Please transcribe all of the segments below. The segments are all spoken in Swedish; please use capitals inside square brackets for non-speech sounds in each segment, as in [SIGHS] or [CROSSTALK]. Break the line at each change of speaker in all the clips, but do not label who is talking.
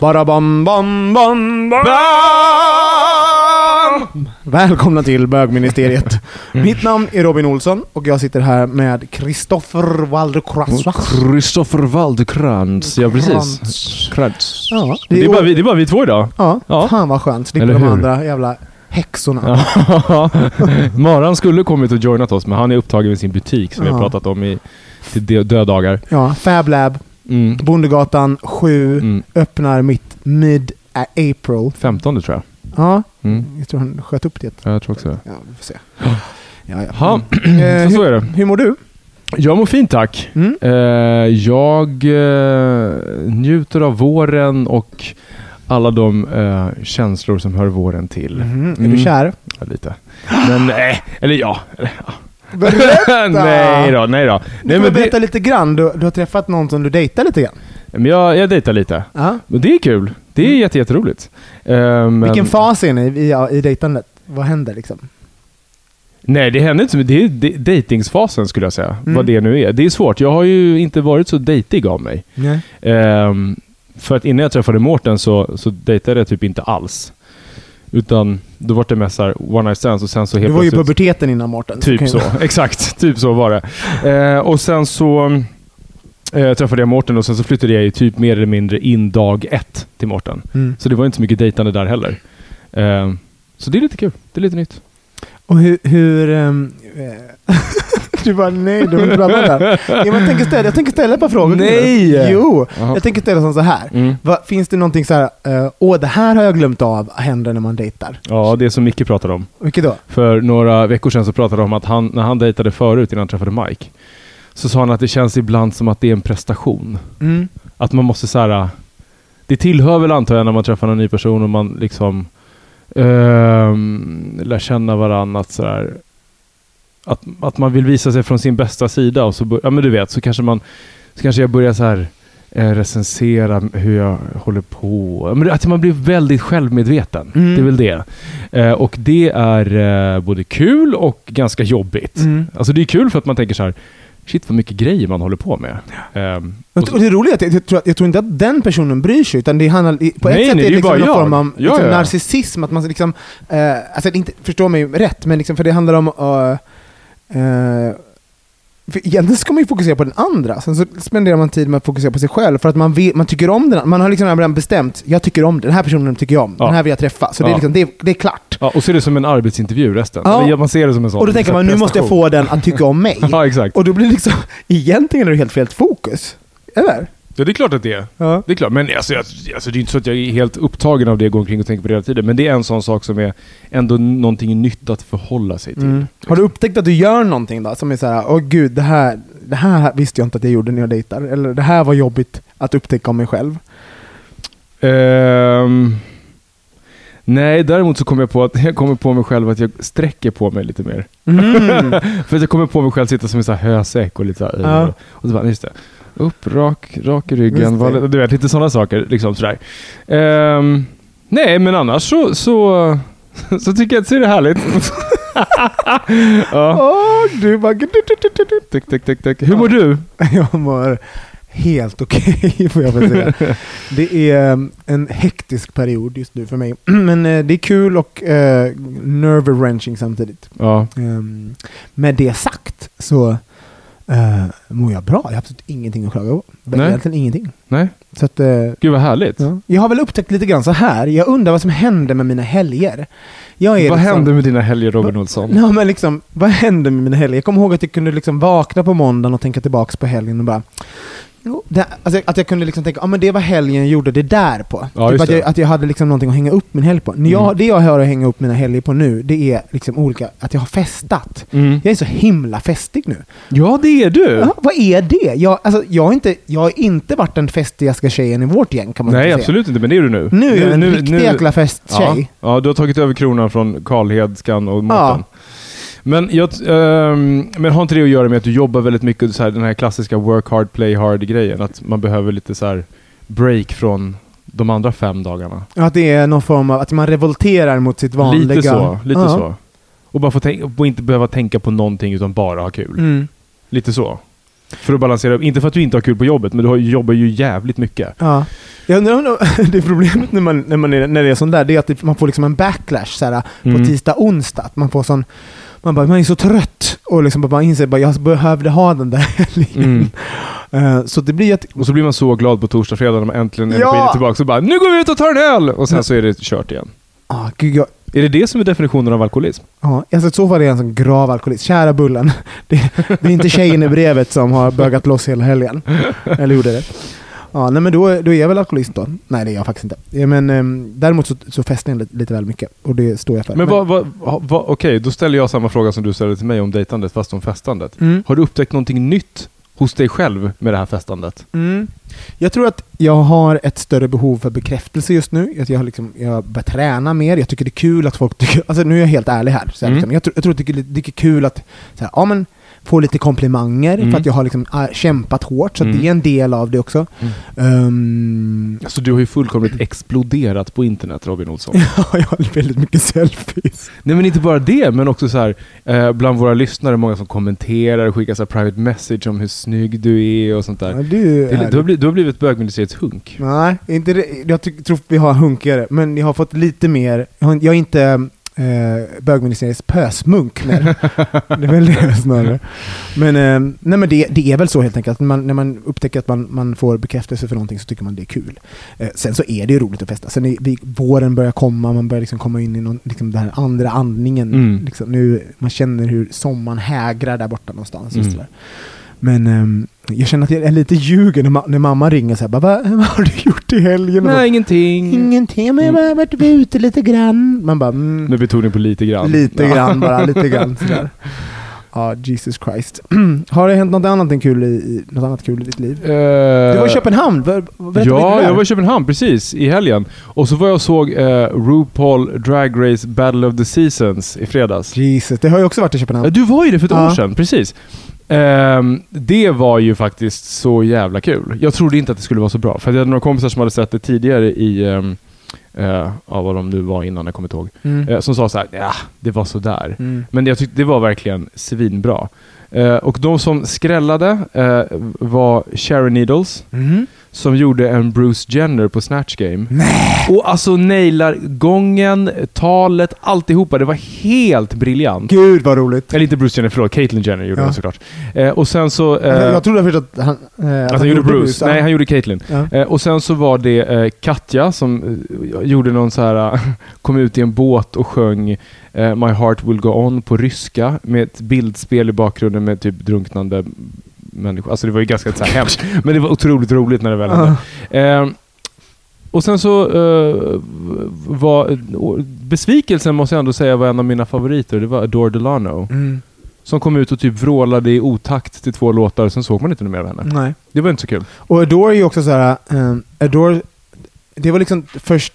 Bara bam bam bam bam! Välkomna till bögministeriet. Mitt namn är Robin Olsson och jag sitter här med Kristoffer Waldekras.
Christopher Waldekrantz, ja precis. Krantz.
Ja,
Det är, bara vi, det är bara vi två idag.
Ja,
Ja.
fan vad skönt. Slipper de
hur?
andra jävla häxorna. [LAUGHS]
Maran skulle kommit och joinat oss, men han är upptagen med sin butik som vi
Ja.
har pratat om i till dö- dödagar.
Ja, Fab Lab,
Mm.
Bondegatan 7,
Mm.
öppnar mitt mid-April.
15 tror jag.
Ja,
Mm.
jag tror han sköt upp det.
Ja, Jag tror också det.
Ja, vi får se. Ja, ja.
Ja,
Eh,
så, så
hur,
är det.
hur mår du?
Jag mår fint tack.
Mm?
Eh, jag eh, njuter av våren och alla de eh, känslor som hör våren till.
Mhm. Är
Mm.
du kär?
Ja, lite. Men nej, eller ja. Eller, ja.
Berätta! [LAUGHS]
nej då, nej då.
Du
Nej, men,
berätta
det,
lite grann. Du, du har träffat någon som du dejtar lite grann.
men jag, jag dejtar lite.
Ja.
Men det är kul. Det är jätte, jätteroligt. Men,
Vilken fas är ni i, i, i dejtandet? Vad händer liksom?
Nej, det händer inte så mycket. Det är de- dejtingsfasen skulle jag säga.
Mm.
Vad det nu är. Det är svårt. Jag har ju inte varit så dejtig av mig. Ehm, för att innan jag träffade Mårten så, så dejtade jag typ inte alls. Utan då var det mest såhär one night stands och sen så helt
Du var ju i puberteten innan Mårten.
Typ så.
ju- [LAUGHS]
Exakt. Typ så var det. Eh, och sen så eh, träffade jag Mårten och sen så flyttade jag ju typ mer eller mindre in dag ett till Mårten.
Mm.
Så det var inte så mycket dejtande där heller. Eh, så det är lite kul. Det är lite nytt.
Och hur... hur ehm, eh, [LAUGHS] du bara nej, du vill inte prata där. [LAUGHS] Jag, tänker ställa, jag tänker ställa ett par frågor.
Nej!
Jo! Jag tänker ställa som så här.
Mm.
Va, finns det någonting så här, eh, åh det här har jag glömt av händer när man dejtar?
Ja, det är som Micke pratade om.
Vilket då?
För några veckor sedan så pratade han om att han, när han dejtade förut innan han träffade Mike, så sa han att det känns ibland som att det är en prestation.
Mm.
Att man måste så här. Det tillhör väl antar jag när man träffar en ny person och man liksom um, lär känna varandra att så här, att, att man vill visa sig från sin bästa sida och så, ja men du vet, så kanske man, så kanske jag börjar så här eh, recensera hur jag håller på. Ja, Men att man blir väldigt självmedveten.
Mm.
Det är väl det. Eh, och det är eh, både kul och ganska jobbigt.
Mm.
Alltså det är kul för att man tänker så här, shit vad mycket grejer man håller på med. Ehm, och
Och det roliga är att jag, jag, tror, jag tror inte att den personen bryr sig, utan det handlar, på ett
Nej,
sätt
nej,
är
det
liksom någon
jag.
form av
Ja,
liksom,
ja.
narcissism, att man liksom, eh, alltså inte, förstå mig rätt, men liksom, för det handlar om uh, för egentligen ska man ju fokusera på den andra, sen så spenderar man tid med att fokusera på sig själv för att man, vill, man tycker om den. Man har liksom redan bestämt, jag tycker om den här personen tycker jag om,
Ja.
den här vill jag träffa. Så det, är
Ja.
liksom, det, är, det är klart.
Ja, och så är det som en arbetsintervju resten.
Ja.
Man ser det som en sån
Och då tänker man, nu måste jag få den att tycka om mig. [LAUGHS]
Ja, exakt.
Och då blir det liksom, [LAUGHS] egentligen är det helt fel fokus. Eller?
Ja, det är klart att det är.
Ja.
Det är klart. Men alltså, jag, alltså, det är inte så att jag är helt upptagen av det och går omkring och tänker på det hela tiden. Men det är en sån sak som är ändå någonting nytt att förhålla sig till.
Mm. Har du upptäckt att du gör någonting då som är så här, åh gud, det här, det här visste jag inte att jag gjorde när jag dejtar. Eller det här var jobbigt att upptäcka om mig själv.
Ehm, nej, däremot så kommer jag på att [LAUGHS] jag kommer på mig själv att jag sträcker på mig lite mer.
Mm. [LAUGHS]
För att jag kommer på mig själv sitta som en sån här hösäck och lite så här,
Ja.
Och så bara, just det. Upp, rak, rak i ryggen. Var, du vet, lite sådana saker. Liksom sådär. Ehm, nej, men annars så, så, [LAUGHS] så tycker jag att det är härligt. [LAUGHS] ja.
Åh, du bara...
Tick, tick, tick, tick. Hur mår du? [LAUGHS]
Jag mår helt okej, får jag väl säga. Det är um, en hektisk period just nu för mig. [CLEARS THROAT] Men eh, det är kul och uh, nerve-wrenching samtidigt.
Ja.
Um, med det sagt så uh, mår jag bra. Jag har absolut ingenting att klaga på.
Nej.
Egentligen ingenting.
Nej.
Så att, uh,
Gud vad härligt.
ja. Jag har väl upptäckt lite grann så här. Jag undrar vad som händer med mina helger.
Vad
liksom,
hände med dina helger Robin Olsson?
Ja, men liksom, vad hände med mina helger? Jag kommer ihåg att jag kunde liksom vakna på måndagen och tänka tillbaka på helgen och bara Jo, det, alltså, att jag kunde liksom tänka, ja men det var helgen jag gjorde det där på.
Ja,
typ att,
det.
jag, att jag hade liksom någonting att hänga upp min helg på. När jag,
Mm.
Det jag har att hänga upp mina helger på nu, det är liksom olika, att jag har festat.
Mm.
Jag är så himla festig nu.
Ja, det är du.
Ja, vad är det? Jag, alltså, jag, har inte, jag har inte varit den festigaste tjejen i vårt gäng kan man
Nej,
inte säga.
absolut inte. Men det är du nu.
Nu är jag en riktig jäkla festtjej.
Ja, ja, du har tagit över kronan från Karlhedskan och Mårten. Men, jag, ehm, men har inte det att göra med att du jobbar väldigt mycket, så här, den här klassiska work hard, play hard-grejen? Att man behöver lite så här break från de andra fem dagarna?
Att det är någon form av, att man revolterar mot sitt vanliga...
Lite så. Lite
Ja.
så. Och bara få och inte behöva tänka på någonting utan bara ha kul.
Mm.
Lite så. För att balansera upp. Inte för att du inte har kul på jobbet, men du har, jobbar ju jävligt mycket.
Ja. Jag undrar [LAUGHS] det problemet när, man, när, man är, när det är sån där, det är att man får liksom en backlash såhär,
Mm.
på tisdag, onsdag. Att man får sån... Man, bara, man är så trött och liksom bara inser att jag behövde ha den där [LAUGHS] helgen.
Mm.
Eh, så det blir att...
Och så blir man så glad på torsdag, fredag när man äntligen
Ja!
energin är tillbaka. Så bara nu går vi ut och tar en öl! Och sen så är det kört igen.
Ah, gud, jag,
Är det det som är definitionen av alkoholism?
ja, alltså, i så fall är jag en sån grav alkoholist. Kära Bullen, [LAUGHS] det, det är inte tjejen i brevet som har bögat loss hela helgen. [LAUGHS] Eller gjorde det. Ja, nej, men då, då är jag väl alkoholist då? Nej, det är jag faktiskt inte. Men, ehm, däremot så, så festar jag lite, lite väl mycket och det står jag för.
Men vad, vad, ha- vad, okej, då ställer jag samma fråga som du ställde till mig om dejtandet, fast om festandet.
Mm.
Har du upptäckt någonting nytt hos dig själv med det här festandet?
Mm. Jag tror att jag har ett större behov för bekräftelse just nu. Att jag, har liksom, jag börjar träna mer. Jag tycker det är kul att folk tycker... Alltså nu är jag helt ärlig här. Så här
Mm.
liksom, jag, tror, jag tror att det är, det är kul att så här, ja, men, få lite komplimanger
Mm.
för att jag har liksom, äh, kämpat hårt. Så att
Mm.
det är en del av det också. Ehm,
Alltså du har ju fullkomligt exploderat på internet Robin Olsson. [LAUGHS]
ja, jag har väldigt mycket selfies.
Nej men inte bara det, men också så här, eh, bland våra lyssnare, många som kommenterar och skickar så här private message om hur snygg du är och sånt där.
Ja, du,
Det är, du, har blivit, du har blivit bögministeriets hunk.
Nej, inte det. jag tror vi har hunkigare, men jag har fått lite mer. Jag, har, jag är inte eh, bögministeriets pösmunk [LAUGHS] det är väl det snarare. Men, eh, nej, men det, det är väl så helt enkelt. När man, när man upptäcker att man, man får bekräftelse för någonting så tycker man det är kul. Eh, sen så är det ju roligt att festa. Sen är, vi, våren börjar komma, man börjar liksom komma in i någon, liksom den här andra andningen.
Mm.
Liksom, nu, man känner hur sommaren hägrar där borta någonstans.
Mm.
Men ehm, jag känner att jag är lite ljuger när, ma- när mamma ringer så här, bara, vad, vad har du gjort i helgen?
Nej, ingenting.
Ingenting, men jag har bara varit ute lite grann. Man bara, mm,
Med betoning på lite grann.
lite
Ja.
grann bara, lite grann [LAUGHS] sådär. Ja, Jesus Christ. [CLEARS THROAT] har det hänt något annat, än kul i, i, något annat kul i ditt liv?
Eh,
Du var i Köpenhamn, Ber- berätta
Ja, jag var i Köpenhamn precis i helgen. Och så var jag och såg eh, RuPaul Drag Race Battle of the Seasons i fredags.
Jesus, det har jag också varit i Köpenhamn.
du var ju det för ett
Ja.
år sedan, precis. Ehm, det var ju faktiskt så jävla kul. Jag trodde inte att det skulle vara så bra. För jag hade några kompisar som hade sett det tidigare i, um, uh, ja, vad de nu var innan, jag kommer inte ihåg.
Mm.
Eh, som sa så här, ja, det var så där.
Mm.
Men jag tyckte det var verkligen svinbra. Eh, och de som skrällade var Sharon Needles,
Mhm.
Som gjorde en Bruce Jenner på Snatch Game. Och alltså nailar gången, talet, alltihopa. Det var helt briljant.
Gud vad roligt.
Eller inte Bruce Jenner, förlåt. Caitlyn Jenner gjorde
Ja.
det såklart. Eh, och sen så... Eh,
jag trodde först att han... eh,
att han gjorde Bruce.
ja.
Nej, han gjorde Caitlyn.
Ja.
Eh, och sen så var det eh, Katja som eh, gjorde någon så här, [LAUGHS] kom ut i en båt och sjöng My Heart Will Go On på ryska med ett bildspel i bakgrunden med typ drunknande människor. Alltså det var ju ganska så här hemskt. Men det var otroligt roligt när det väl hände. Eh, och sen så eh, var besvikelsen måste jag ändå säga var en av mina favoriter. Det var Adore Delano.
Mm.
Som kom ut och typ vrålade i otakt till två låtar. Sen såg man inte mer av henne.
Nej.
Det var inte så kul.
Och Adore är ju också så här. Um, Adore, det var liksom, först,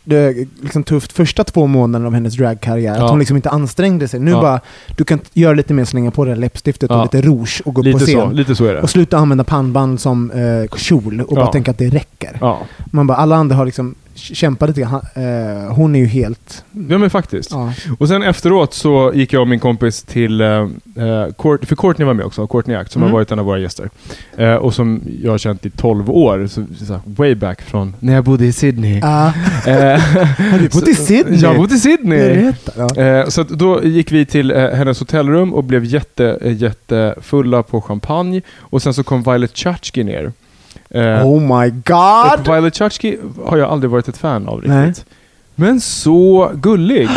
liksom tufft första två månaderna av hennes dragkarriär.
Ja.
Att hon liksom inte ansträngde sig. Nu
Ja.
bara, du kan göra lite mer, slänga på det där läppstiftet
Ja.
och lite rouge och gå
Lite
på scen.
så, lite så är det.
Och sluta använda pannband som eh, kjol och bara tänka att det räcker. Man bara, alla andra har liksom kämpa lite grann. Eh, hon är ju helt...
Ja men faktiskt.
Ja.
Och sen efteråt så gick jag och min kompis till, eh, eh, Court, för Courtney var med också, Courtney Act, som
Mm.
har varit en av våra gäster. Eh, och som jag har känt i 12 år, så, så way back från när jag bodde i Sydney.
Ah,
Eh, [LAUGHS]
har du bott i Sydney?
Jag bodde i Sydney!
Berätta. Ja.
Eh, så då gick vi till eh, hennes hotellrum och blev jätte, jättefulla på champagne. Och sen så kom Violet Chachki ner. Eh,
Oh my
och
god!
Violet Chachki har jag aldrig varit ett fan av riktigt.
Nej.
Men så gullig.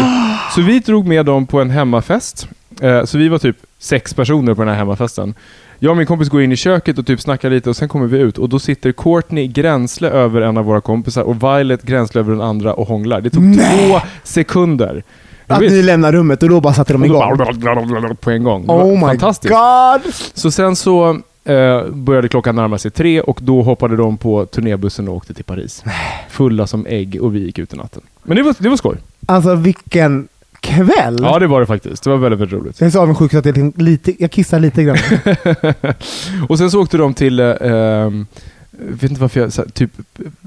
Så vi drog med dem på en hemmafest. Eh, så vi var typ sex personer på den här hemmafesten. Jag och min kompis går in i köket och typ snackar lite och sen kommer vi ut och då sitter Courtney gränsle över en av våra kompisar och Violet gränsle över den andra och hånglar. Det tog
Nej.
två sekunder. Ja,
Att
visst.
ni lämnar rummet och då bara satte de
Och
igång.
bara [LAUGHS] på en gång. Det var
Oh my
fantastiskt.
god!
Så sen så eh, började klockan närma sig tre och då hoppade de på turnébussen och åkte till Paris. [SIGHS] Fulla som ägg och vi gick ut i natten. Men det var, det var skoj.
Alltså vilken kväll!
Ja, det var det faktiskt. Det var väldigt, väldigt roligt.
Jag är så avundsjuk att jag, lite, jag kissar lite grann. [LAUGHS]
och sen så åkte de till, eh, ehm, vet inte varför jag så här, typ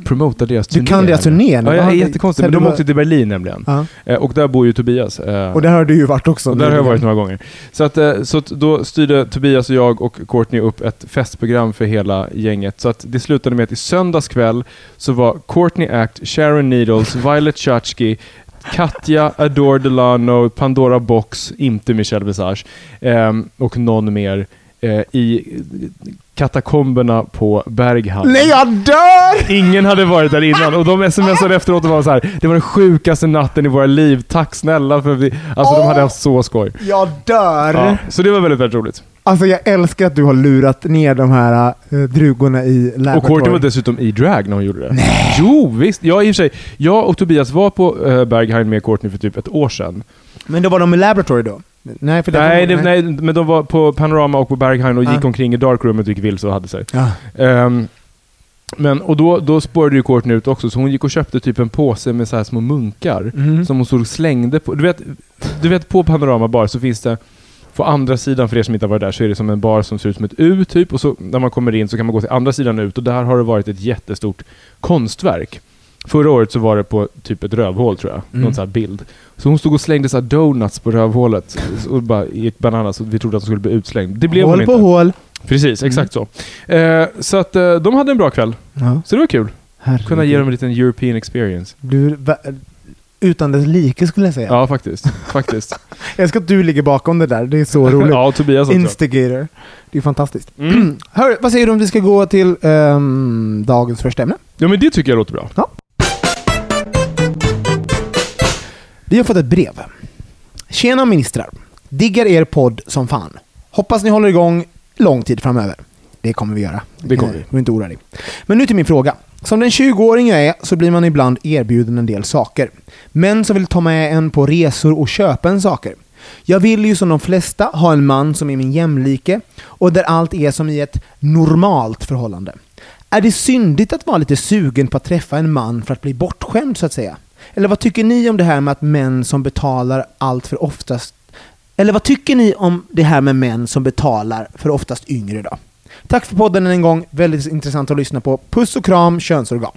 promotade deras
Du
turné.
kan deras turné
Ja, jag är jättekonstigt. Men de
var-
åkte till Berlin nämligen.
Ja.
Eh, och där bor ju Tobias. eh,
Och där har du ju varit också.
och där har jag varit några gånger. Så, att, eh, så att då styrde Tobias och jag och Courtney upp ett festprogram för hela gänget. Så att det slutade med att i söndags kväll så var Courtney Act, Sharon Needles, [LAUGHS] Violet Chachki, Katja, Adore Delano, Pandora Box, inte Michelle Visage, ehm, och någon mer i katakomberna på Berghamn.
Nej, jag dör!
Ingen hade varit där innan och de smsade [LAUGHS] efteråt och var så här. Det var den sjukaste natten i våra liv. Tack snälla för vi... Alltså de hade haft så skoj.
Jag dör!
Ja, så det var väldigt, väldigt roligt.
Alltså jag älskar att du har lurat ner de här äh, drugorna i
Och
laboratoriet.
Courtney var dessutom i drag när hon gjorde det. Nej. Jo, visst. Ja, i och för sig. Jag och Tobias var på uh, Berghain med Courtney för typ ett år sedan.
Men då var de i laboratory då? Nej, för
Nej,
var-
det, nej, men de var på Panorama och på Berghain och
Ah.
gick omkring i darkroomet och gick vilse och hade sig.
Ja.
Ehm, men, och då, då spårade ju Courtney ut också, så hon gick och köpte typ en påse med så här små munkar.
Mm.
Som hon och slängde på. Du vet, du vet på Panorama bar så finns det på andra sidan, för er som inte har varit där, så är det som en bar som ser ut som ett U typ. Och så när man kommer in så kan man gå till andra sidan ut och där har det varit ett jättestort konstverk. Förra året så var det på typ ett rövhål tror jag.
Mm.
Någon sån här bild. Så hon stod och slängde så här donuts på rövhålet. Och bara gick bananas och vi trodde att hon skulle bli utslängd. Det blev hon
Hål på
inte.
hål.
Precis, exakt så. Eh, så att eh, de hade en bra kväll.
Ja.
Så det var kul.
Herregud.
Kunna ge dem en liten European experience.
Du, utan dess like skulle jag säga.
Ja, faktiskt. faktiskt. [LAUGHS]
Jag älskar att du ligger bakom det där. Det är så [LAUGHS] roligt.
ja, och Tobias också.
Instigator. Det är fantastiskt.
Mm. [CLEARS THROAT]
Hör, vad säger du om vi ska gå till ehm, dagens första ämne?
Ja, men det tycker jag låter bra.
Vi har fått ett brev. Tjena ministrar. Diggar er podd som fan. Hoppas ni håller igång lång tid framöver. Det kommer vi göra.
Det kommer vi.
Var inte orolig. Men nu till min fråga. Som den 20-åring jag är så blir man ibland erbjuden en del saker. Män som vill ta med en på resor och köpa en saker. Jag vill ju som de flesta ha en man som är min jämlike och där allt är som i ett normalt förhållande. Är det syndigt att vara lite sugen på att träffa en man för att bli bortskämd så att säga? Eller vad tycker ni om det här med att män som betalar allt för oftast eller vad tycker ni om det här med män som betalar för oftast yngre då? Tack för podden än en gång. Väldigt intressant att lyssna på. Puss och kram, könsorgan.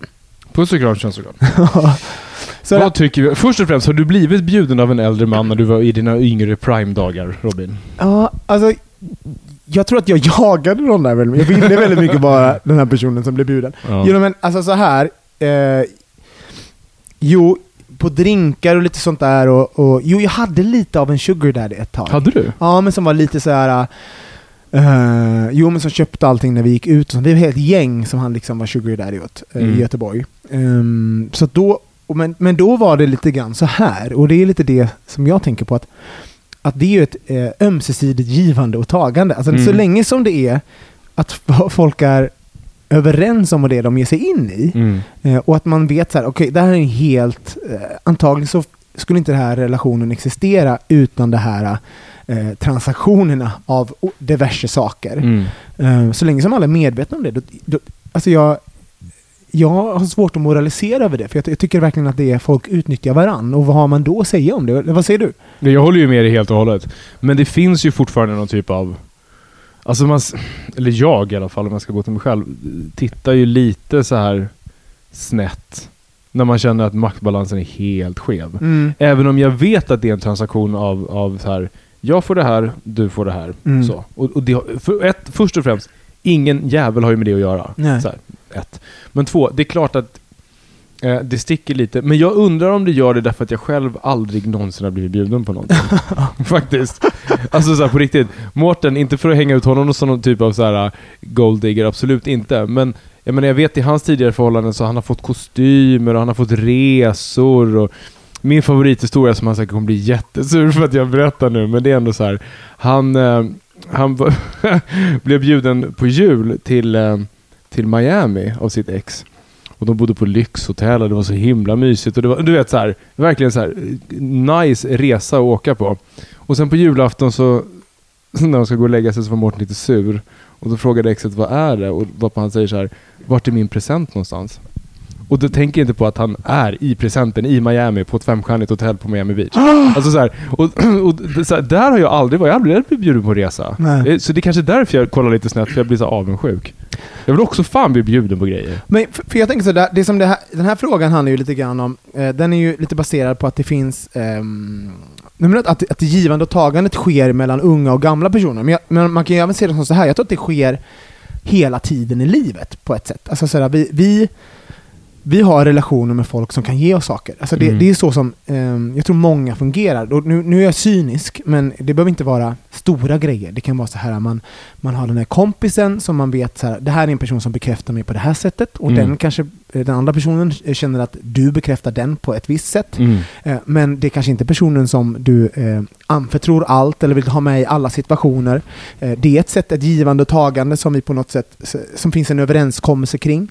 Puss och kram, könsorgan. [LAUGHS]
Så
Vad tycker vi? Först och främst, har du blivit bjuden av en äldre man när du var i dina yngre prime-dagar, Robin?
Ja, alltså... Jag tror att jag jagade de där väldigt mycket. Jag ville väldigt mycket vara den här personen som blev bjuden.
Ja.
Jo, men alltså så här. Eh, jo, på drinkar och lite sånt där och, och... Jo, jag hade lite av en sugar daddy ett tag.
Hade du?
Ja, men som var lite så här. eh, jo, men som köpte allting när vi gick ut. Det var ett gäng som han liksom var sugar daddy åt eh,
Mm.
i Göteborg. Ehm, så då, men, men då var det lite grann så här, och det är lite det som jag tänker på att att det är ju ett eh, ömsesidigt givande och tagande. Alltså
Mm.
så länge som det är att [LAUGHS] folk är överens om vad det är de ger sig in i
Mm.
eh, och att man vet så här, okej, det här är en helt... Eh, antagligen så skulle inte den här relationen existera utan de här eh, transaktionerna av diverse saker.
Mm.
Eh, så länge som alla är medvetna om det. Då, då, alltså jag, jag har svårt att moralisera över det, för jag, jag tycker verkligen att det är folk utnyttjar varann. Och vad har man då att säga om det? Vad säger du?
Jag håller ju med dig helt och hållet. Men det finns ju fortfarande någon typ av... Alltså man... Eller jag i alla fall, om jag ska gå till mig själv. Tittar ju lite så här snett När man känner att maktbalansen är helt skev.
Mm.
Även om jag vet att det är en transaktion av, av så här, jag får det här, du får det här.
Mm.
Så. Och, och det, för ett, först och främst, ingen jävel har ju med det att göra. Här, ett. Men två, det är klart att eh, det sticker lite. Men jag undrar om det gör det därför att jag själv aldrig någonsin har blivit bjuden på någonting. [LAUGHS] Faktiskt. Alltså så här, på riktigt. Mårten, inte för att hänga ut honom som någon typ av så här golddigger, absolut inte. Men jag, menar, jag vet i hans tidigare förhållanden så han har fått kostymer och han har fått resor. Och min favorithistoria som han säkert kommer bli jättesur för att jag berättar nu, men det är ändå så här. Han, eh, han [LAUGHS] blev bjuden på jul till, eh, till Miami av sitt ex. Och de bodde på lyxhotell och det var så himla mysigt. Och det var, du vet så här, verkligen så här, nice resa att åka på. Och sen på julafton så, [LAUGHS] när de ska gå och lägga sig så var Mårten lite sur. Och då frågade exet vad är det? Och varpå han säger så här, vart är min present någonstans? Och då tänker inte på att han är i presenten i Miami på ett femstjärnigt hotell på Miami Beach. [GASPS] Alltså så här, och, [CLEARS THROAT] och så här, där har jag aldrig varit, jag har aldrig blivit bjuden på resa.
Nej.
Eh, Så det är kanske är därför jag kollar lite snett, för jag blir så avundsjuk. Jag vill också fan bli bjuden på grejer.
Men för, för jag tänker sådär, det som det här, den här frågan handlar ju lite grann om, eh, den är ju lite baserad på att det finns, eh, att, att, att givande och tagandet sker mellan unga och gamla personer. Men, jag, men man kan ju även se det som så här, jag tror att det sker hela tiden i livet på ett sätt. Alltså sådär, vi, vi, vi har relationer med folk som kan ge oss saker. Alltså det,
Mm.
det är så som ehm, jag tror många fungerar. Och nu, nu är jag cynisk, men det behöver inte vara stora grejer. Det kan vara så här man, man har den här kompisen som man vet så här, det här är en person som bekräftar mig på det här sättet och
Mm.
den kanske eh, den andra personen känner att du bekräftar den på ett visst sätt.
Mm.
Eh, Men det är kanske inte personen som du eh, anförtror allt eller vill ha med i alla situationer. Det är ett sätt, ett givande och tagande som vi på något sätt, som finns en överenskommelse kring.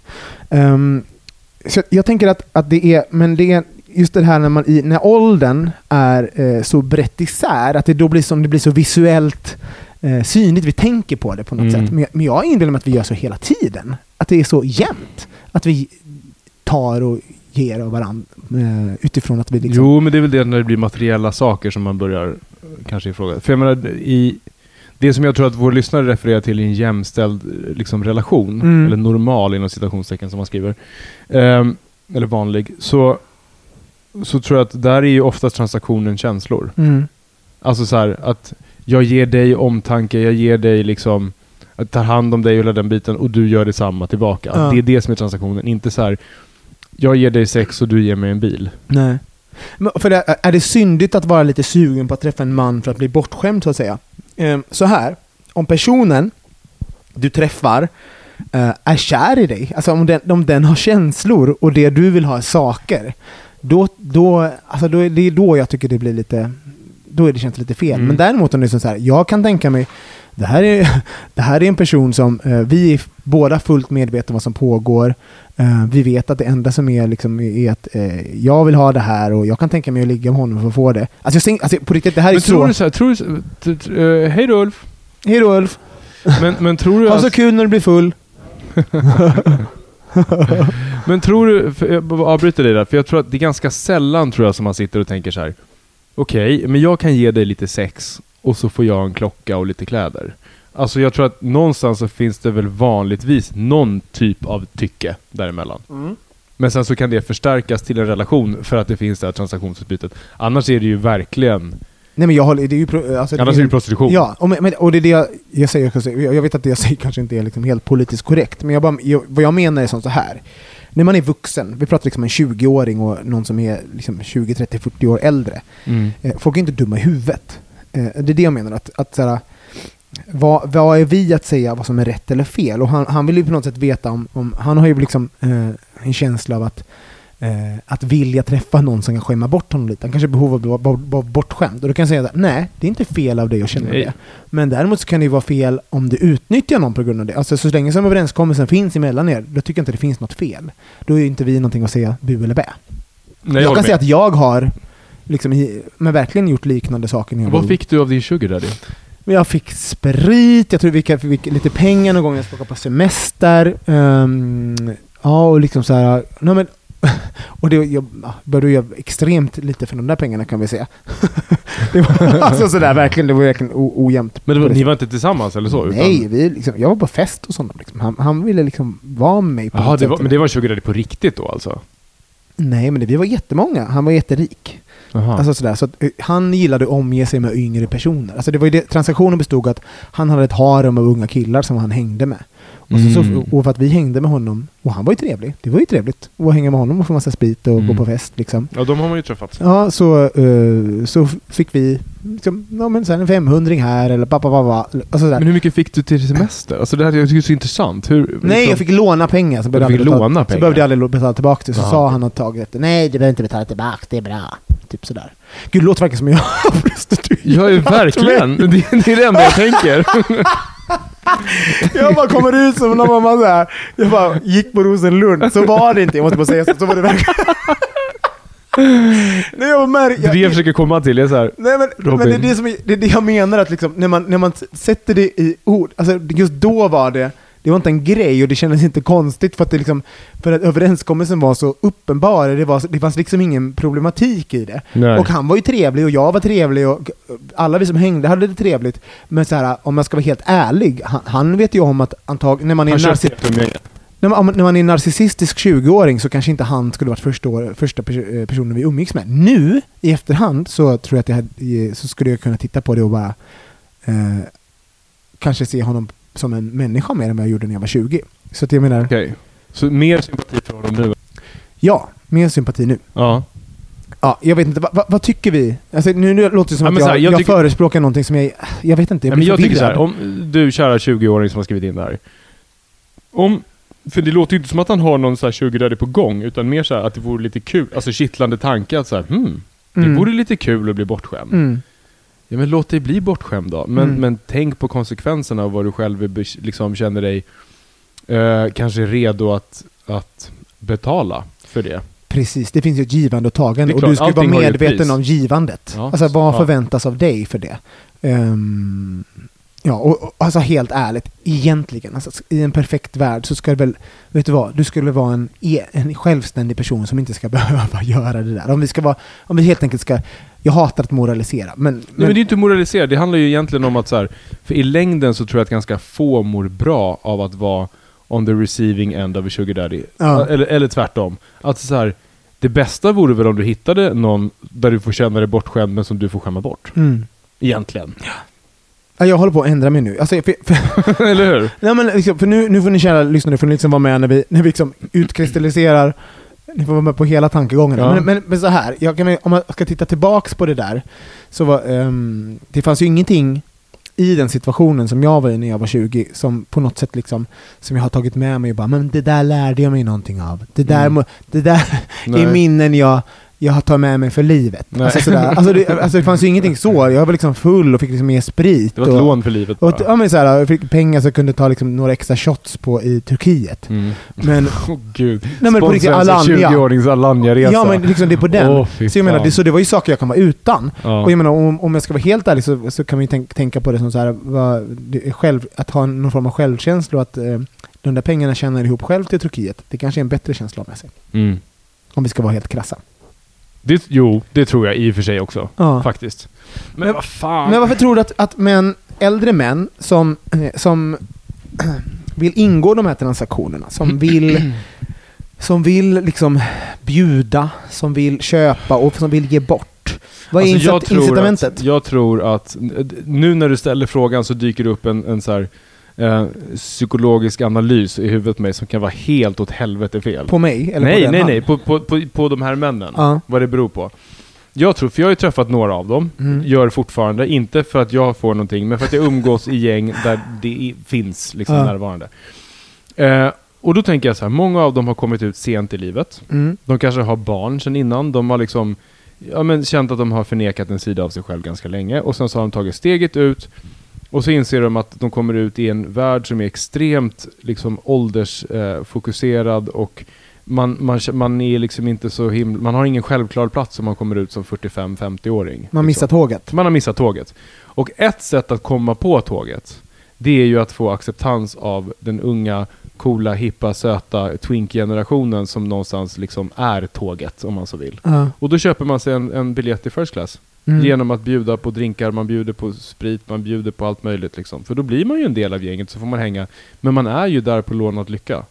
Så jag tänker att, att det är, men det är just det här när, man, i, när åldern är eh, så brett isär, att det då blir, som, det blir så visuellt eh, synligt, vi tänker på det på något
Mm.
sätt. Men, jag- men jag inbillar mig att vi gör så hela tiden. Att det är så jämnt. Att vi tar och ger av varandra eh, utifrån att vi liksom...
Jo, men det är väl det när det blir materiella saker som man börjar eh, kanske ifråga. För jag menar, i det som jag tror att vår lyssnare refererar till i en jämställd liksom, relation,
Mm.
eller normal inom citationstecken som man skriver, ehm, eller vanlig, så, så tror jag att där är ju oftast transaktionen känslor.
Mm.
Alltså så här att jag ger dig omtanke, jag ger dig liksom, jag tar hand om dig och hela den biten och du gör detsamma tillbaka.
Ja.
Det är det som är transaktionen, inte så här jag ger dig sex och du ger mig en bil.
Nej. Men för det, är det syndigt att vara lite sugen på att träffa en man för att bli bortskämd så att säga? Ehm, så här, om personen du träffar eh, är kär i dig, alltså om den, om den har känslor och det du vill ha är saker, då, då, alltså då det är då jag tycker det blir lite, då är det känns lite fel.
Mm.
Men däremot om det är så här, jag kan tänka mig, det här är, [LAUGHS] det här är en person som eh, vi är båda fullt medvetna om vad som pågår. Eh, vi vet att det enda som är, liksom, är att eh, jag vill ha det här och jag kan tänka mig att ligga med honom för att få det. Alltså, jag, tänk- alltså på riktigt, det här är
Men tror
så...
du så här, tror du, så- hej då Ulf.
Hej då Ulf!
Men, men tror du [LAUGHS]
Ha så
att,
kul när du blir full. [LAUGHS]
men tror du, jag avbryter dig där, för jag tror att det är ganska sällan tror jag som man sitter och tänker så här. Okej, men jag kan ge dig lite sex och så får jag en klocka och lite kläder. Alltså jag tror att någonstans så finns det väl vanligtvis någon typ av tycke däremellan. Men sen så kan det förstärkas till en relation för att det finns det här transaktionsutbytet. Annars är det ju verkligen,
Nej men jag håller, det är ju... pro- Alltså,
annars är det prostitution.
Ja, och, men, och det är det jag, jag säger. jag vet att det jag säger kanske inte är liksom helt politiskt korrekt, men jag bara, jag, vad jag menar är sånt så här. När man är vuxen, vi pratar liksom en 20-åring och någon som är liksom 20, 30, 40 år äldre.
Mm.
Eh, folk är inte dumma i huvudet. Eh, det är det jag menar. Att, att, så här, vad, vad är vi att säga vad som är rätt eller fel? Och han, han vill ju på något sätt veta om, om han har ju liksom eh, en känsla av att eh, att vilja träffa någon som kan skämma bort honom lite. Han kanske har behov av att vara vara bortskämd. Och då kan jag säga att nej, det är inte fel av dig att känna det. Men däremot så kan det ju vara fel om du utnyttjar någon på grund av det. Alltså så länge som överenskommelsen finns emellan er, då tycker jag inte det finns något fel. Då är ju inte vi någonting att säga bu eller bä.
Nej,
jag
håller
kan säga
med.
att jag har liksom, men verkligen gjort liknande saker när jag var
Vad fick du av din sugar daddy?
Jag fick sprit, jag tror vi fick, fick lite pengar någon gång när jag skulle åka på semester. Ehm, ja, och liksom så här... Nej, men, [LAUGHS] och det, jag ja, började göra extremt lite för de där pengarna kan vi säga. [LAUGHS] det var [LAUGHS] alltså sådär verkligen, det var verkligen o, ojämnt.
Men var, ni var inte tillsammans eller så? utan-
Nej, vi liksom, jag var på fest och sånt. Liksom. Han, han ville liksom vara med mig på något
det var, men det var sugar daddy på riktigt då alltså?
Nej, men det, vi var jättemånga. Han var jätterik.
Aha.
Alltså sådär, så att, eh, han gillade att omge sig med yngre personer. Alltså det var ju det, transaktionen bestod att han hade ett harem av unga killar som han hängde med. Och, så,
Mm.
så, och för att vi hängde med honom, och han var ju trevlig, det var ju trevligt att hänga med honom och få massa sprit och
Mm.
gå på fest liksom.
ja, de har man ju träffat.
Ja, så, eh, så fick vi liksom, ja, men så här en 500 här eller pappa, pappa, sådär.
Men hur mycket fick du till semester? Alltså det här jag tycker är så intressant. Hur,
Nej,
liksom-
jag fick låna pengar. Så behövde jag aldrig
låna
betala,
pengar?
Så behövde jag aldrig betala tillbaka det. Så
Jaha.
sa han något tag efter. Nej, du behöver inte betala tillbaka, det är bra. Typ sådär. Gud, det låter verkligen som jag har prostituerat
Ja, verkligen. [LAUGHS] Det, det är det enda jag tänker.
Jag bara kommer ut som någon mamma såhär. Jag bara gick på Rosenlund. Så var det inte, jag måste bara säga så. Så var det verkligen. [LAUGHS] Nej, jag märker...
Är det jag försöker komma till. Är så här,
Nej men,
Robin.
men det, är det, som, det är det jag menar att liksom, när, man, när man sätter det i ord, alltså just då var det, det var inte en grej och det kändes inte konstigt för att, det liksom, för att överenskommelsen var så uppenbar, det, var, det fanns liksom ingen problematik i det.
nej.
Och han var ju trevlig och jag var trevlig och alla vi som hängde hade det trevligt. Men så här, om jag ska vara helt ärlig, han, han vet ju om att antag, när man är
Han
när man, när man är en narcissistisk 20-åring så kanske inte han skulle varit första, år, första eh, personen vi umgicks med. Nu, i efterhand, så tror jag att jag hade, så skulle jag kunna titta på det och bara eh, kanske se honom som en människa mer än vad jag gjorde när jag var 20. Så att jag menar,
Okej. Så mer sympati för honom nu?
ja, mer sympati nu.
Ja.
Ja, jag vet inte, vad, vad, vad tycker vi? Alltså, nu, nu låter det som
Ja,
att jag,
här,
jag,
jag tycker-
förespråkar någonting som jag... Jag vet inte, jag
Ja, men
blir
jag tycker så här, om du kära 20-åring som har skrivit in det här. Om, för det låter ju inte som att han har någon så här 20 där på gång, utan mer så här att det vore lite kul, alltså kittlande tanke att så här, hmm, det
Mm.
vore lite kul att bli bortskämd.
Mm.
Ja men låt dig bli bortskämd då. Men,
Mm.
men tänk på konsekvenserna av vad du själv liksom känner dig eh, kanske redo att, att betala för det.
Precis, det finns ju ett givande och tagande. Och du ska vara medveten om givandet.
Ja.
Alltså vad
Ja.
förväntas av dig för det? Ehm, ja, och, och alltså helt ärligt, egentligen, alltså, i en perfekt värld så ska det väl, vet du vad, du skulle vara en, e- en självständig person som inte ska [LAUGHS] behöva göra det där. Om vi ska vara, om vi helt enkelt ska, jag hatar att moralisera, men,
Nej, men det är inte moralisera, det handlar ju egentligen om att så här, för i längden så tror jag att ganska få mår bra av att vara on the receiving end of a sugar daddy.
Ja.
Eller, eller tvärtom. Att så här, det bästa vore väl om du hittade någon där du får känna dig bortskämd men som du får skämma bort.
mm.
Egentligen.
ja, jag håller på att ändra mig nu. Alltså, för, för, [LAUGHS]
eller hur?
Nej, men liksom, för nu, nu får ni kära lyssnare får ni liksom vara med när vi, när vi liksom utkristalliserar ni får vara med på hela tankegången.
Ja.
Men, men, men så här, jag kan, om man ska titta tillbaks på det där, så var, ehm, det fanns ju ingenting i den situationen som jag var i när jag var 20 som på något sätt liksom, som jag har tagit med mig och bara, men det där lärde jag mig någonting av. Det där,
Mm.
det där [LAUGHS] är minnen jag, jag tar med mig för livet.
Nej.
Alltså, sådär. Alltså, det, [LAUGHS] alltså det fanns ju ingenting så, jag var liksom full och fick liksom mer sprit.
Det var ett
och,
lån för livet
och,
bara.
ja, men så här, jag fick pengar så jag kunde ta liksom några extra shots på i Turkiet.
Mm.
Men, [LAUGHS]
Åh gud.
nej men på riktigt, Alanya.
20-årings Alanya-resa.
Ja men liksom det är på den.
Fy
så jag menar, det, så det var ju saker jag kan vara utan.
Ja.
Och jag menar, om, om jag ska vara helt ärlig så, så kan man ju tänk, tänka på det som så här, vad, själv, att ha någon form av självkänsla och att eh, de där pengarna tjänar ihop själv till Turkiet. Det kanske är en bättre känsla av med sig.
Mm.
Om vi ska vara helt krassa.
Det, jo, det tror jag i och för sig också.
Ja.
Faktiskt. Men,
Men-
vad fan.
Men varför tror du att, att män, äldre män som, eh, som [CLEARS THROAT] vill ingå de här transaktionerna, som [CLEARS THROAT] vill, som vill liksom bjuda, som vill köpa och som vill ge bort. Vad är
Alltså, jag
incit-
tror
incitamentet?
Att, jag tror att, nu när du ställer frågan så dyker det upp en, en så här, eh, psykologisk analys i huvudet på mig som kan vara helt åt helvete fel.
På mig? Eller
nej,
på den
nej,
han?
nej, på, på, på, på de här männen.
Ja.
Vad det beror på. Jag tror, för jag har ju träffat några av dem,
Mm.
gör fortfarande, inte för att jag får någonting, men för att jag umgås i gäng där det finns liksom
Ja.
närvarande. Eh, och då tänker jag så här, många av dem har kommit ut sent i livet.
Mm.
De kanske har barn sedan innan. De har liksom ja, men känt att de har förnekat en sida av sig själv ganska länge. Och sen så har de tagit steget ut. Och så inser de att de kommer ut i en värld som är extremt liksom, åldersfokuserad fokuserad och man, man, man är liksom inte så himla, man har ingen självklar plats om man kommer ut som 45-50-åring.
Man missar
liksom.
tåget.
Man har missat tåget. Och ett sätt att komma på tåget, det är ju att få acceptans av den unga, coola, hippa, söta twink-generationen som någonstans liksom är tåget, om man så vill.
Ja.
Och då köper man sig en, en biljett i first class.
Mm.
Genom att bjuda på drinkar, man bjuder på sprit, man bjuder på allt möjligt liksom. För då blir man ju en del av gänget, så får man hänga. Men man är ju där på lånad lycka.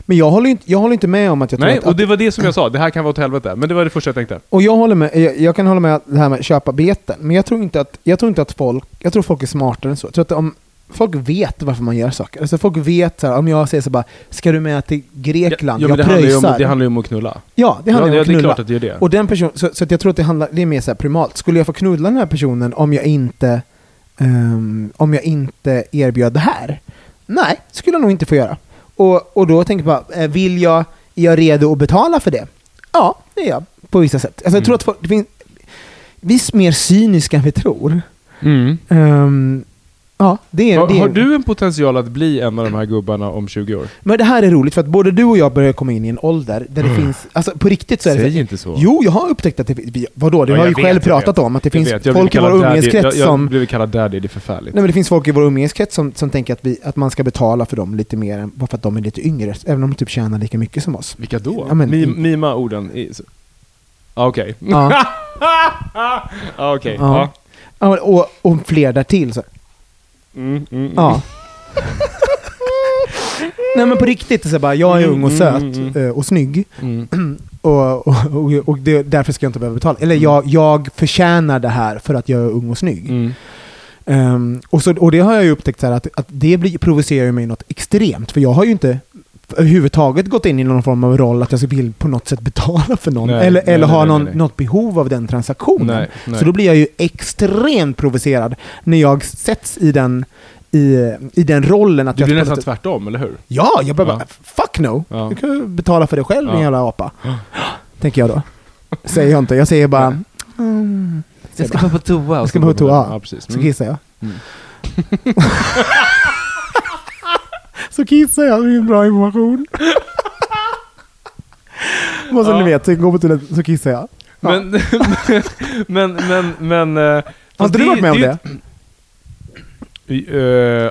Men jag håller, inte, jag håller inte med om att jag tror
Nej,
att,
och det var det som jag sa. Det här kan vara åt helvete. Men det var det första jag tänkte.
och jag, håller med, jag, jag kan hålla med det här med att köpa beten, men jag tror inte att, jag tror inte att folk, jag tror folk är smartare än så. Jag tror att om folk vet varför man gör saker. Alltså folk vet så här, om jag säger så bara, ska du med till Grekland?
Ja,
jag
det handlar,
pröjsar.
om, det handlar ju om att knulla.
ja, det handlar
ja,
om att
är
knulla.
klart att det gör det.
Och den person, så, så att jag tror att det, handlar, det är mer så här primalt. Skulle jag få knulla den här personen om jag inte, ehm, om jag inte erbjöd det här? Nej, skulle jag nog inte få göra. Och, och då tänker jag bara, eh, vill jag, är jag redo att betala för det? Ja, det är jag på vissa sätt. Alltså, jag tror
Mm.
att folk, det finns, vi är mer cyniska än vi tror.
Mm.
Ehm, ja, det är,
Har,
det är,
har du en potential att bli en av de här gubbarna om 20 år?
Men det här är roligt för att både du och jag börjar komma in i en ålder där det
Mm.
finns, alltså på riktigt så är det
Säg inte så.
Jo, jag har upptäckt att det finns, vadå, det
Ja,
har ju
vet,
själv
jag
pratat
vet.
om, att det
Jag
finns folk i vår umgängeskrets som
Jag blev kallad daddy, det är förfärligt.
Nej men det finns folk i vår umgängeskrets som, som tänker att, vi, att man ska betala för dem lite mer, än- bara för att de är lite yngre, även om de typ tjänar lika mycket som oss.
Vilka då?
Ja, men-
Mi- mima orden. Ah, Okej.
Ja. [LAUGHS]
Ah, Okej.
Ja. Och, och fler därtill. Så.
Mm, mm,
Ja. [LAUGHS] Nej men på riktigt, så bara, jag är
Mm,
ung och
mm,
söt
mm,
eh, och snygg.
Mm. [CLEARS THROAT]
Och, och, och, det, därför ska jag inte behöva betala. Eller
Mm.
jag, jag förtjänar det här för att jag är ung och snygg.
Mm.
Ehm, och, så, och det har jag ju upptäckt så här, att, att det blir, provocerar mig något extremt. För jag har ju inte överhuvudtaget gått in i någon form av roll att jag vill på något sätt betala för någon.
Nej,
eller
nej,
eller
nej,
ha någon,
nej.
något behov av den transaktionen.
Nej, nej.
Så då blir jag ju extremt provocerad när jag sätts i den, i, i den rollen. Att
Du blir nästan
något sätt-
tvärtom, eller hur?
Ja, jag bara,
Ja.
fuck no.
Ja.
Du kan ju betala för det själv, din
Ja.
jävla apa.
Ja.
Tänker jag då. Säger jag inte. Jag säger bara... Mm.
Jag ska bara på toa.
Jag ska bara på toa.
Ja, precis.
Så
Mm.
kissar jag.
Mm. [LAUGHS] [LAUGHS]
så kissar jag, det är en bra information. [LAUGHS] Bara så
Ja.
ni vet, så går på toaletten så kissar jag. Ja.
Men, [LAUGHS] men, men, men... eh,
Har inte du varit med om det?
Uh,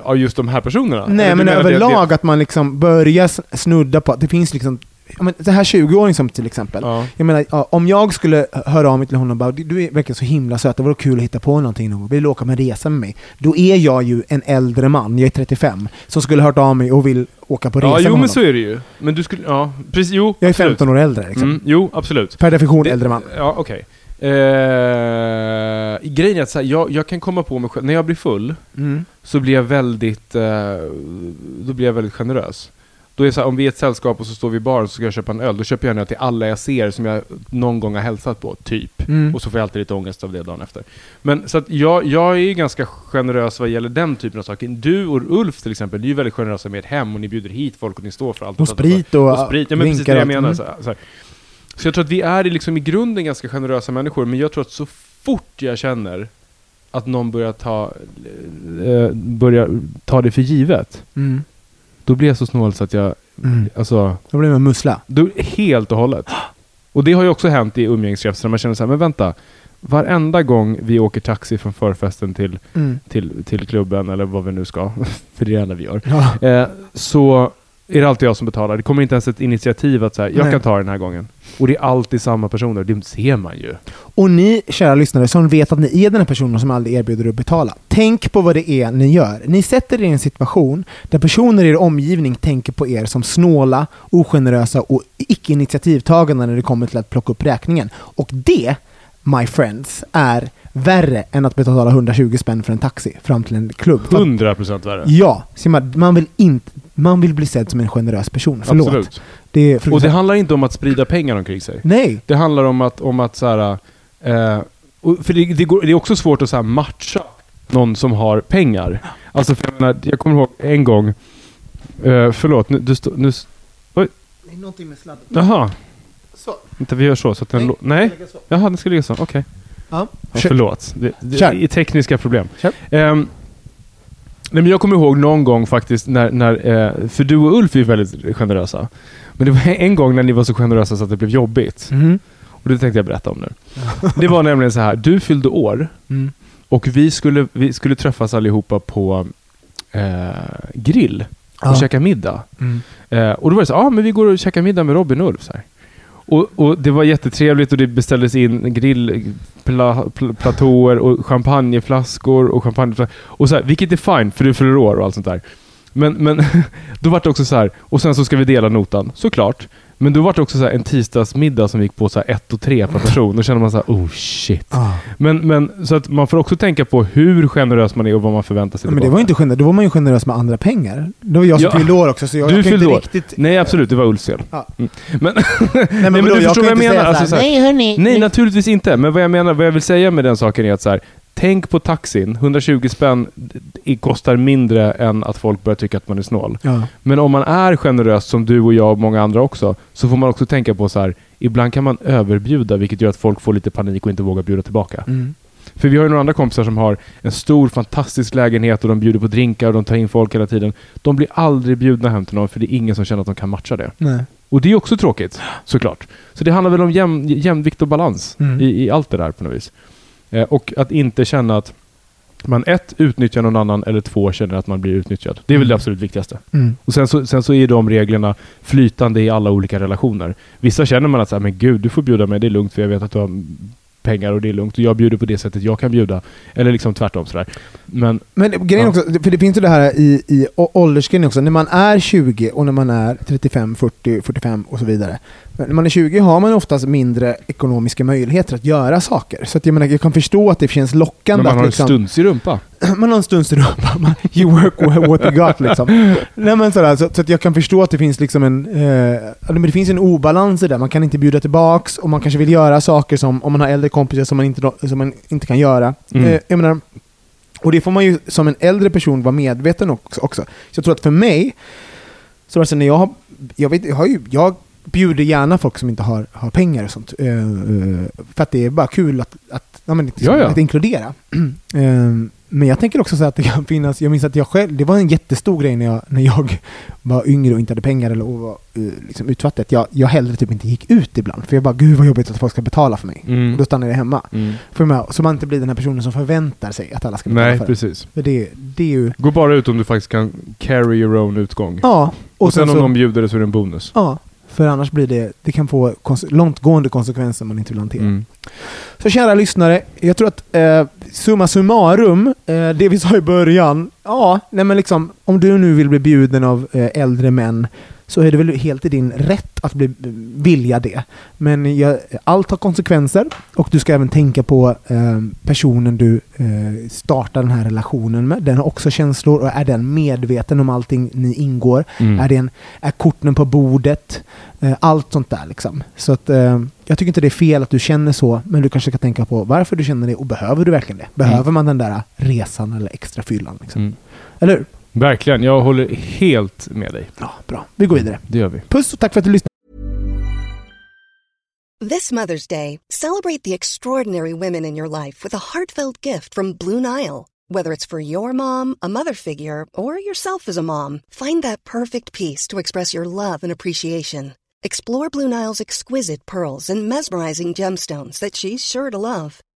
ja, just de här personerna?
Nej, men
menar det-
överlag att man liksom börjar snudda på att det finns liksom... Ja, men det här 20-åring som till exempel.
Ja.
Jag menar, ja, om jag skulle höra av mig till honom och bara du verkar så himla söt, det vore kul att hitta på någonting någon vill du åka med en resa med mig? Då är jag ju en äldre man, jag är 35, som skulle hört av mig och vill åka på resa
Ja,
med
jo
honom.
men så är det ju. Men du skulle, ja, precis, jo.
jag är
absolut.
15 år äldre liksom.
Mm, jo, absolut.
Per definition
Det-
äldre man.
Ja, okej. Eh, grejen är att så här, jag, jag kan komma på mig själv, när jag blir full,
Mm.
så blir jag väldigt, eh, då blir jag väldigt generös. Då är det så här, om vi är ett sällskap och så står vi i baren så ska jag köpa en öl, då köper jag en öl till alla jag ser som jag någon gång har hälsat på, typ.
Mm.
Och så får jag alltid lite ångest av det dagen efter. Men så att jag, jag är ju ganska generös vad gäller den typen av saker. Du och Ulf till exempel, ni är ju väldigt generösa med ert hem och ni bjuder hit folk och ni står för allt.
Och sprit och,
och sprit. Ja men precis det jag
och-
menar.
mm.
Så, så, här. så jag tror att vi är i liksom i grunden ganska generösa människor, men jag tror att så fort jag känner att någon börjar ta, eh, börjar ta det för givet,
Mm.
Då blir jag så snål så att jag,
Mm.
alltså,
Då blir man mussla.
då, helt och hållet. [GASPS] Och det har ju också hänt i umgängeskretsar, man känner så här, men vänta, varenda gång vi åker taxi från förfesten till,
Mm.
till, till klubben, eller vad vi nu ska, [LAUGHS] för det är det enda vi gör,
Ja.
eh, så är det alltid jag som betalar. Det kommer inte ens ett initiativ att säga jag
Nej.
kan ta den här gången. Och det är alltid samma personer, det ser man ju.
Och ni, kära lyssnare, som vet att ni är den här personen som aldrig erbjuder att betala. Tänk på vad det är ni gör. Ni sätter er i en situation där personer i er omgivning tänker på er som snåla, ogenerösa och icke-initiativtagande när det kommer till att plocka upp räkningen. Och det, my friends, är värre än att betala 120 spänn för en taxi fram till en klubb. För att-
100% värre.
Ja, man, vill inte, man vill bli sedd som en generös person. Förlåt.
Absolut.
Det är
Och det handlar inte om att sprida pengar omkring sig.
Nej.
Det handlar om att, om att så här, eh, för det, det, går, det är också svårt att så här, matcha någon som har pengar. Alltså, för jag, menar, jag kommer ihåg en gång, eh, förlåt, nu, du stå, nu, s-
Det är någonting med sladden.
jaha,
Så.
inte vi gör så, så att den,
Nej.
nej, jaha, den ska ligga så, okej.
Ja.
Ja, förlåt. Det, det är tekniska problem. Ehm, nej, men jag kommer ihåg någon gång faktiskt, när, när, eh, för du och Ulf är väldigt generösa. Men det var [LAUGHS] en gång när ni var så generösa så att det blev jobbigt.
Mm.
Och det tänkte jag berätta om nu. Det var nämligen så här, du fyllde år
Mm.
och vi skulle, vi skulle träffas allihopa på eh, grill och
Ja.
käka middag.
Mm.
Eh, och då var det så ja ah, men vi går och käkar middag med Robin och Ulf. Så här. Och, och det var jättetrevligt och det beställdes in grillplatåer och champagneflaskor och champagneflaskor. Och så här, vilket är fine för du fyller år och allt sånt där. Men, men [LAUGHS] då var det också så här, och sen så ska vi dela notan, såklart. Men då var det också så här en tisdagsmiddag som gick på så här ett och tre per person. Då känner man så här, oh shit.
Ah.
Men, men så att man får också tänka på hur generös man är och vad man förväntar sig
Men det var ju inte generöst, då var man ju generös med andra pengar. Det var jag som
Ja.
fyllde år också, så jag,
Du
jag kan
fyllde
inte
år.
riktigt...
Nej, absolut. Det var Ulfs fel. Mm. [LAUGHS] Men,
Nej,
men
vadå,
du förstår
kan
vad jag menar. Alltså,
så här,
så här-
nej hörni.
Nej, naturligtvis inte. Men vad jag, menar, vad jag vill säga med den saken är att så här, tänk på taxin. 120 spänn kostar mindre än att folk börjar tycka att man är snål.
Ja.
Men om man är generös, som du och jag och många andra också, så får man också tänka på så här, ibland kan man överbjuda, vilket gör att folk får lite panik och inte vågar bjuda tillbaka.
Mm.
För vi har ju några andra kompisar som har en stor fantastisk lägenhet och de bjuder på drinkar och de tar in folk hela tiden. De blir aldrig bjudna hem till någon för det är ingen som känner att de kan matcha det.
Nej.
Och det är också tråkigt, såklart. Så det handlar väl om jämn, jämvikt och balans
Mm.
i, i allt det där på något vis. Eh, och att inte känna att man ett, utnyttjar någon annan eller två, känner att man blir utnyttjad. Det är väl det
Mm.
absolut viktigaste.
Mm.
Och sen så, sen så är de reglerna flytande i alla olika relationer. Vissa känner man att så här, men gud, du får bjuda mig, det är lugnt för jag vet att du har pengar och det är lugnt. Och jag bjuder på det sättet jag kan bjuda. Eller liksom tvärtom sådär. Men
Men grejen
Ja.
också, för det finns ju det här i, i åldersgrejen också, när man är 20 och när man är 35, 40, 45 och så vidare. När man är 20 har man oftast mindre ekonomiska möjligheter att göra saker. Så att jag, menar, jag kan förstå att det känns lockande
men man
att
har en
liksom,
stuns i rumpa. [LAUGHS]
man har en stunds rumpa. Man- You work what you got liksom. [LAUGHS] Nej, men sådär, så, så att jag kan förstå att det finns liksom en, eh, det finns en obalans i det. Man kan inte bjuda tillbaks och man kanske vill göra saker som, om man har äldre kompisar som man inte, som man inte kan göra.
Mm.
Eh, jag menar, och det får man ju som en äldre person vara medveten också. också. Så jag tror att för mig, så alltså när jag har, jag vet, jag har ju, jag bjuder gärna folk som inte har, har pengar och sånt. Eh, för att det är bara kul att, att, ja, men, liksom, att inkludera. [CLEARS THROAT] Eh, men jag tänker också så att det kan finnas, jag minns att jag själv, det var en jättestor grej när jag, när jag [LAUGHS] var yngre och inte hade pengar eller och var eh, liksom utfattig. att Jag, jag hellre typ inte gick ut ibland. För jag bara, gud vad jobbigt att folk ska betala för mig.
Mm.
Och då stannar jag hemma.
Mm.
För mig, så man inte blir den här personen som förväntar sig att alla ska betala
Nej,
för det.
precis.
För det, det är ju...
Gå bara ut om du faktiskt kan carry your own utgång.
Ja.
och, sen, om
så,
någon bjuder det så är det en bonus.
Ja. För annars blir det, det kan få konse- långtgående konsekvenser man inte vill hantera.
Mm.
Så kära lyssnare, jag tror att eh, summa summarum, eh, det vi sa i början, ja, nej men liksom, om du nu vill bli bjuden av eh, äldre män så är det väl helt i din rätt att bli, vilja det. Men jag, allt har konsekvenser och du ska även tänka på eh, personen du eh, startar den här relationen med. Den har också känslor och är den medveten om allting ni ingår?
Mm.
Är, det en, är korten på bordet? Eh, allt sånt där liksom. Så att, eh, jag tycker inte det är fel att du känner så, men du kanske ska tänka på varför du känner det och behöver du verkligen det? Behöver man den där resan eller extra fyllan? Liksom?
Mm.
Eller hur?
Verkligen, jag håller helt med dig.
Ja, bra. Vi går vidare.
Det gör vi.
Puss och tack för att du lyssnade.
This Mother's Day, celebrate the extraordinary women in your life with a heartfelt gift from Blue Nile. Whether it's for your mom, a mother figure, or yourself as a mom, find that perfect piece to express your love and appreciation. Explore Blue Nile's exquisite pearls and mesmerizing gemstones that she's sure to love.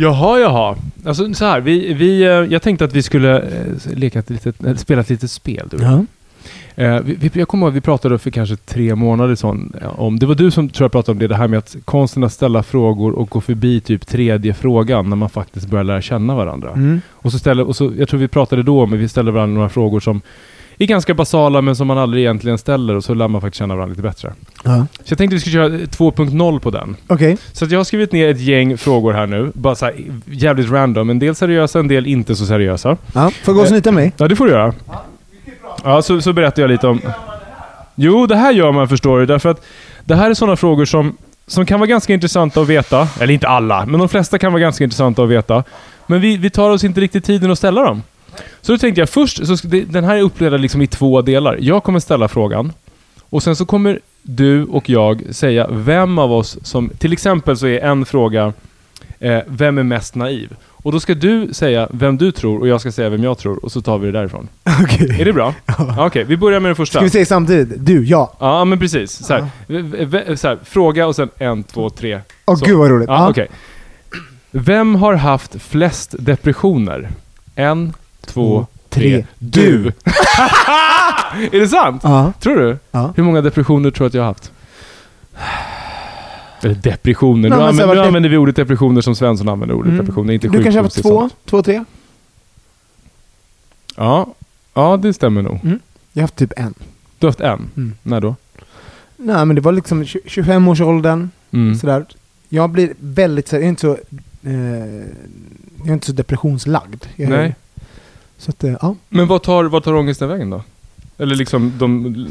Jaha, jaha. Alltså så här, vi, vi, eh, jag tänkte att vi skulle eh, leka ett litet, spela ett litet spel. Du.
Ja.
Eh, vi, jag kommer ihåg, vi pratade för kanske tre månader sedan eh, om, det var du som tror jag pratade om det, det här med att konsten att ställa frågor och gå förbi typ tredje frågan när man faktiskt börjar lära känna varandra.
Mm.
Och så ställer, och så, jag tror vi pratade då om, vi ställde varandra några frågor som är ganska basala men som man aldrig egentligen ställer och så lär man faktiskt känna varandra lite bättre.
Ja.
Så jag tänkte vi skulle köra 2.0 på den.
Okej.
Så att jag har skrivit ner ett gäng frågor här nu, bara så här, jävligt random. En del seriösa, en del inte så seriösa.
Ja. Får jag gå och snyta mig?
Ja, det får du göra. Ja, så, så berättar jag lite om... Jo, det här gör man förstår du, därför att det här är sådana frågor som, som kan vara ganska intressanta att veta. Eller inte alla, men de flesta kan vara ganska intressanta att veta. Men vi, vi tar oss inte riktigt tiden att ställa dem. Så då tänkte jag först, så ska- det- den här är uppdelad liksom i två delar. Jag kommer ställa frågan och sen så kommer du och jag säga vem av oss som... Till exempel så är en fråga eh, Vem är mest naiv? Och då ska du säga vem du tror och jag ska säga vem jag tror och så tar vi det därifrån.
Okej.
Är det bra? [LAUGHS] Ja. Okej, vi börjar med den första.
Ska vi säga samtidigt? Du, ja.
Ja, men precis. Så här. V- v- så här. Fråga och sen en, två, tre.
Åh
Så.
gud vad roligt.
Ja, okej. Vem har haft flest depressioner? En, två, tre. Du! [LAUGHS] [LAUGHS] [LAUGHS] är det sant?
Ja.
Tror du?
Ja.
Hur många depressioner tror du att jag har haft? Eller depressioner.
Nej,
nu använder, nu använder vi ordet depressioner som Svensson använder ordet
Mm.
depressioner. Inte
Du kanske har haft två, två, tre?
Ja. ja, det stämmer nog.
Jag har haft typ en.
Du har haft en?
Mm.
När då?
Nej men det var liksom 20 25-årsåldern.
Mm.
Sådär. Jag blir väldigt, jag är inte så, eh, jag är inte så depressionslagd. Jag,
Nej.
Så att, eh, ja.
Men vad tar, vad tar ångesten vägen då? Eller liksom de... [LAUGHS]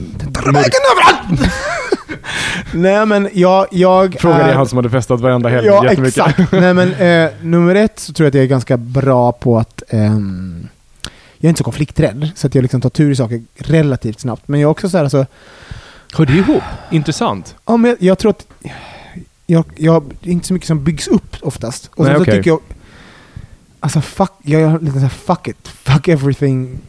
Nej men jag, jag
Frågade
är-
han som hade festat varenda helg
Ja
jättemycket.
exakt. [LAUGHS] Nej men eh, nummer ett så tror jag att jag är ganska bra på att ehm, jag är inte så konflikträdd. Så att jag liksom tar tur i saker relativt snabbt. Men jag är också så här alltså,
Hör det ihop? Intressant.
ja, men jag, jag tror att jag, jag, det är inte så mycket som byggs upp oftast. Och
Nej,
sen så
okej.
tycker jag, alltså fuck, jag har lite så här fuck it, fuck everything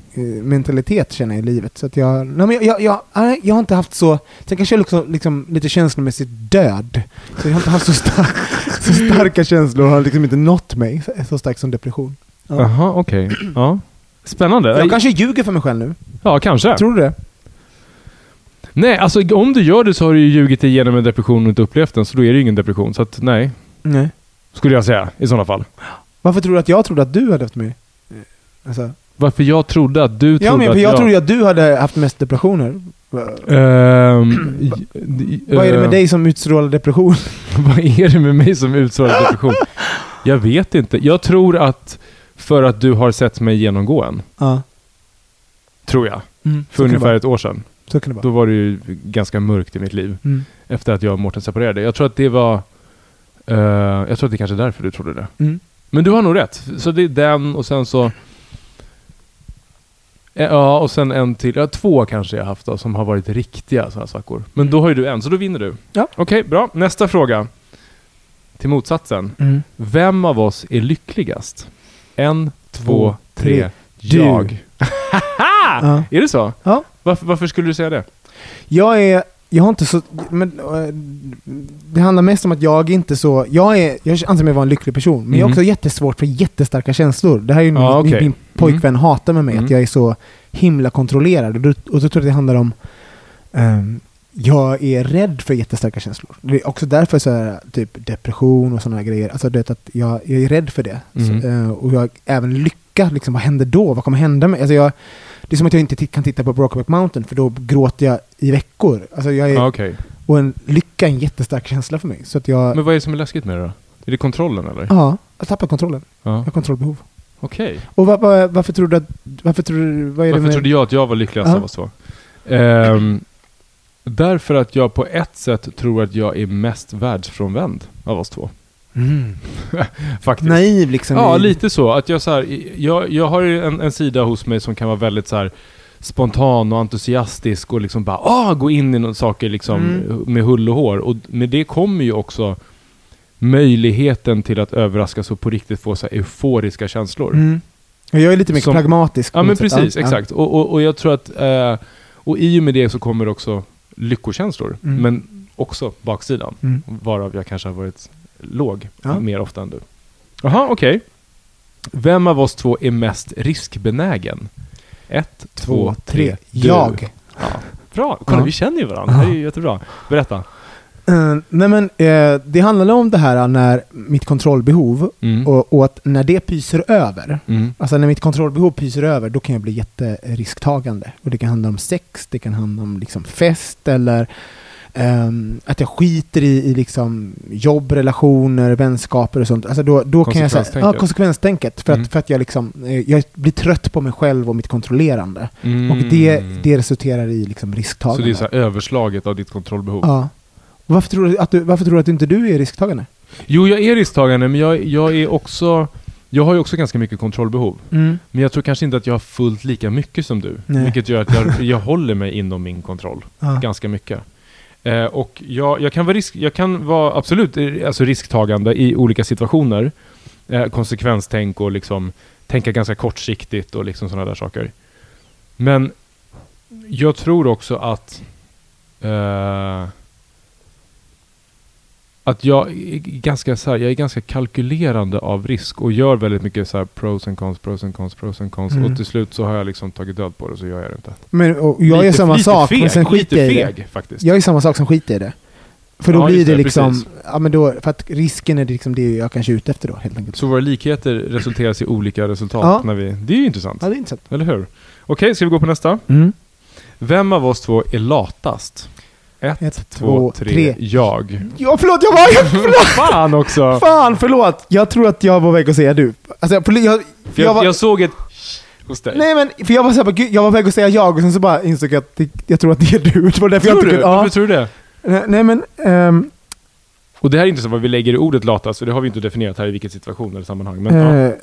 mentalitet känner jag i livet. Så att jag, nej men jag, jag, jag, jag har inte haft så, sen kanske jag också liksom lite känslomässigt död. Så jag har inte haft så, stark, [LAUGHS] så starka känslor och har liksom inte nått mig så, så starkt som depression. Ja.
Jaha, okej. Ja. Spännande.
Jag kanske ljuger för mig själv nu.
Ja, kanske.
Tror du det?
Nej, alltså om du gör det så har du ju ljugit igenom en depression och inte upplevt den, så då är det ju ingen depression. Så att nej,
Nej.
skulle jag säga i sådana fall.
Varför tror du att jag trodde att du hade haft mig? Alltså,
Varför jag trodde att du
ja,
trodde
men för
att
jag
jag...
trodde att du hade haft mest depressioner.
Ehm, [CLEARS THROAT] j-
Vad är det med
eh,
dig som utstrålar depression? [LAUGHS]
Vad är det med mig som utstrålar [LAUGHS] depression? Jag vet inte. Jag tror att för att du har sett mig genomgå en.
Ja.
Tror jag.
Mm,
För ungefär ett år sedan.
Så kan det vara.
Då var det ju ganska mörkt i mitt liv.
Mm.
Efter att jag och Mårten separerade. Jag tror att det var... eh, jag tror att det kanske är därför du trodde det.
Mm.
Men du har nog rätt. Så det är den och sen så... Eh, Ja, och sen en till. Ja, två kanske jag haft då, som har varit riktiga sådana svackor. Men
Mm.
då har ju du en, så då vinner du.
Ja.
Okej, bra. Nästa fråga. Till motsatsen.
Mm.
Vem av oss är lyckligast? En, två,
Två,
tre.
tre.
Jag. [LAUGHS]
Ja.
Är det så?
Ja.
Varför, varför skulle du säga det?
Jag är, jag har inte så, men eh, det handlar mest om att jag inte så, jag är, jag anser mig vara en lycklig person, men jag har
Mhm.
också jättesvårt för jättestarka känslor. Det här är ju
Ja,
min,
okej.
min pojkvän hatar med mig,
Mm.
att jag är så himla kontrollerad. Och då, och så tror jag att det handlar om, ehm, jag är rädd för jättestarka känslor. Det är också därför så här, typ depression och sådana grejer, alltså det att jag, jag är rädd för det.
Mm.
Så, eh, och jag även lycka, liksom, vad händer då? Vad kommer hända med? Alltså jag, det är som att jag inte kan titta på Brokeback Mountain för då gråter jag i veckor. Alltså jag är,
Ja, Okej.
Och en lycka är en jättestark känsla för mig. Så att jag,
Men vad är det som är läskigt med det då? Är det kontrollen eller?
ja, jag tappar kontrollen.
Ja.
Jag har kontrollbehov.
Okej.
Och vad, vad, varför tror du att, varför tror vad är det
Varför
med...
trodde jag att jag var lyckligast av oss två? Ehm, därför att jag på ett sätt tror att jag är mest världsfrånvänd av oss två.
Mm. [LAUGHS]
Faktiskt.
Naiv liksom.
Ja, lite så. Att jag, så här, jag, jag har ju en, en sida hos mig som kan vara väldigt så här, spontan och entusiastisk och liksom bara ah, gå in i några saker liksom,
Mm.
med hull och hår. Och med det kommer ju också möjligheten till att överraskas och på riktigt få så euforiska känslor.
Mm. Jag är lite mer
Som-
pragmatisk.
Ja men
sätt.
precis,
Ja, ja.
exakt. Och, och, och jag tror att, eh, och i och med det så kommer också lyckokänslor.
Mm.
Men också baksidan.
Mm.
Varav jag kanske har varit låg
Ja.
mer ofta än du. Jaha, okej. Vem av oss två är mest riskbenägen? Ett, två,
Två,
tre. Du.
Jag.
Bra, kolla
Ja.
vi känner ju varandra. Det är ju jättebra. Berätta.
Eh, nej men eh, det handlade om det här när mitt kontrollbehov
Mm.
och, och att när det pyser över,
Mm.
alltså när mitt kontrollbehov pyser över, då kan jag bli jätterisktagande. Och det kan handla om sex, det kan handla om liksom fest eller ehm, att jag skiter i, i liksom jobb, relationer, vänskaper och sånt. Alltså då, då kan jag säga, ja,
Konsekvenstänket.
För,
Mm.
att, för att jag liksom, eh, jag blir trött på mig själv och mitt kontrollerande.
Mm.
Och det, det resulterar i liksom risktagande.
Så det är så överslaget av ditt kontrollbehov?
Ja. Varför tror, du att du, varför tror du att inte du är risktagande?
Jo, jag är risktagande, men jag, jag är också... Jag har ju också ganska mycket kontrollbehov. Men jag tror kanske inte att jag har fullt lika mycket som du.
Nej.
Vilket gör att jag, jag håller mig inom min kontroll. [LAUGHS]
Ja.
Ganska mycket. Eh, och jag, jag, kan vara risk, jag kan vara absolut eh, alltså risktagande i olika situationer. Eh, konsekvenstänk och liksom tänka ganska kortsiktigt och liksom sådana där saker. Men jag tror också att eh, att jag är ganska, så här, jag är ganska kalkylerande av risk och gör väldigt mycket så här pros and cons, pros and cons, pros and cons.
Mm.
Och till slut så har jag liksom tagit död på det så gör jag det inte.
Men och jag är
Lite-
samma
lite
sak,
feg,
men sen skiter jag i
Lite
det.
feg faktiskt.
Jag är samma sak som skiter i det. För då
Ja,
blir det,
det,
liksom,
precis.
ja men då, för att risken är liksom det jag kanske är ute efter då helt enkelt.
Så våra likheter resulterar i olika resultat
Ja.
när vi... Det är ju intressant.
Ja, det är intressant.
Eller hur? Okej, ska vi gå på nästa?
Mm.
Vem av oss två är latast? Ett,
Ett,
två, tre.
tre.
Jag.
Ja, förlåt, jag [LAUGHS] var... Förlåt!
Fan också!
Fan, förlåt! Jag tror att jag var på väg att säga du. Alltså, jag, jag,
För jag,
var,
jag såg ett hos dig.
Nej men, för jag var, så här, bara, gud, jag var på väg att säga jag och sen så bara insåg jag att det, jag tror att det är du. [LAUGHS] Det var därför
tror
jag
du?
tyckte,
Varför
ja.
tror du det?
Nej, Nej men, ehm,
Och det här är inte så vad vi lägger i ordet latast, för det har vi inte definierat här i vilket situation eller sammanhang. Men, ja.
Eh,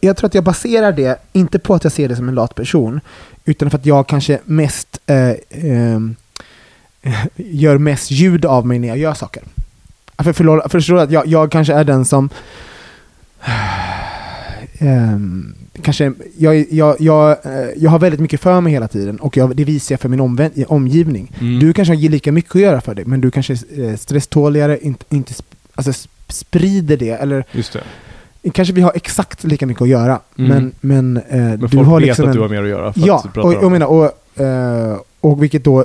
jag tror att jag baserar det, inte på att jag ser det som en lat person, utan för att jag kanske mest eh, ehm, [LAUGHS] gör mest ljud av mig när jag gör saker. För, förlåt, förstår du att jag, jag kanske är den som [SIGHS] ehm, kanske, jag, jag, jag, eh, jag har väldigt mycket för mig hela tiden och jag, det visar jag för min omvä- omgivning.
Mm.
Du kanske har lika mycket att göra för dig, men du kanske är eh, stresståligare, inte, inte alltså, sp- sprider det, eller
Just det.
Kanske vi har exakt lika mycket att göra,
Mm.
men, men, eh,
Men
du
folk
har
vet
liksom
att
en,
du har mer att göra för
Ja,
att
och jag menar, och, eh, och vilket då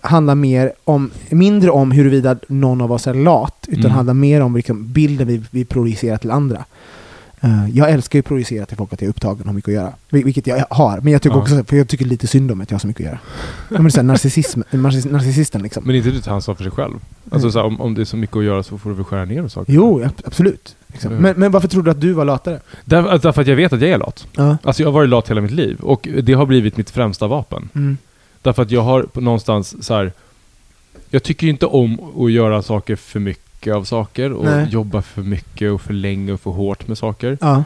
handlar mer om, mindre om huruvida någon av oss är lat, utan
Mm.
handlar mer om liksom, bilden vi, vi projicerar till andra. Eh, jag älskar ju att projicera till folk att jag är upptagen och har mycket att göra. Vil- Vilket jag har, men jag tycker
Ja.
också för jag tycker lite synd om att jag har så mycket att göra. Ja, men det är så här, narcissism, [LAUGHS] narciss- narcissisten liksom.
Men inte du tar ansvar för sig själv? Alltså
Mm.
så här, om, om det är så mycket att göra så får du väl skära ner och saker?
Jo, ab- absolut. Liksom.
Mm.
Men, men varför tror du att du var latare?
Där, därför att jag vet att jag är lat.
Ja.
Alltså jag har varit lat hela mitt liv och det har blivit mitt främsta vapen.
Mm.
Därför att jag har någonstans så här. Jag tycker inte om att göra saker för mycket av saker och
Nej.
jobba för mycket och för länge och för hårt med saker.
Ja.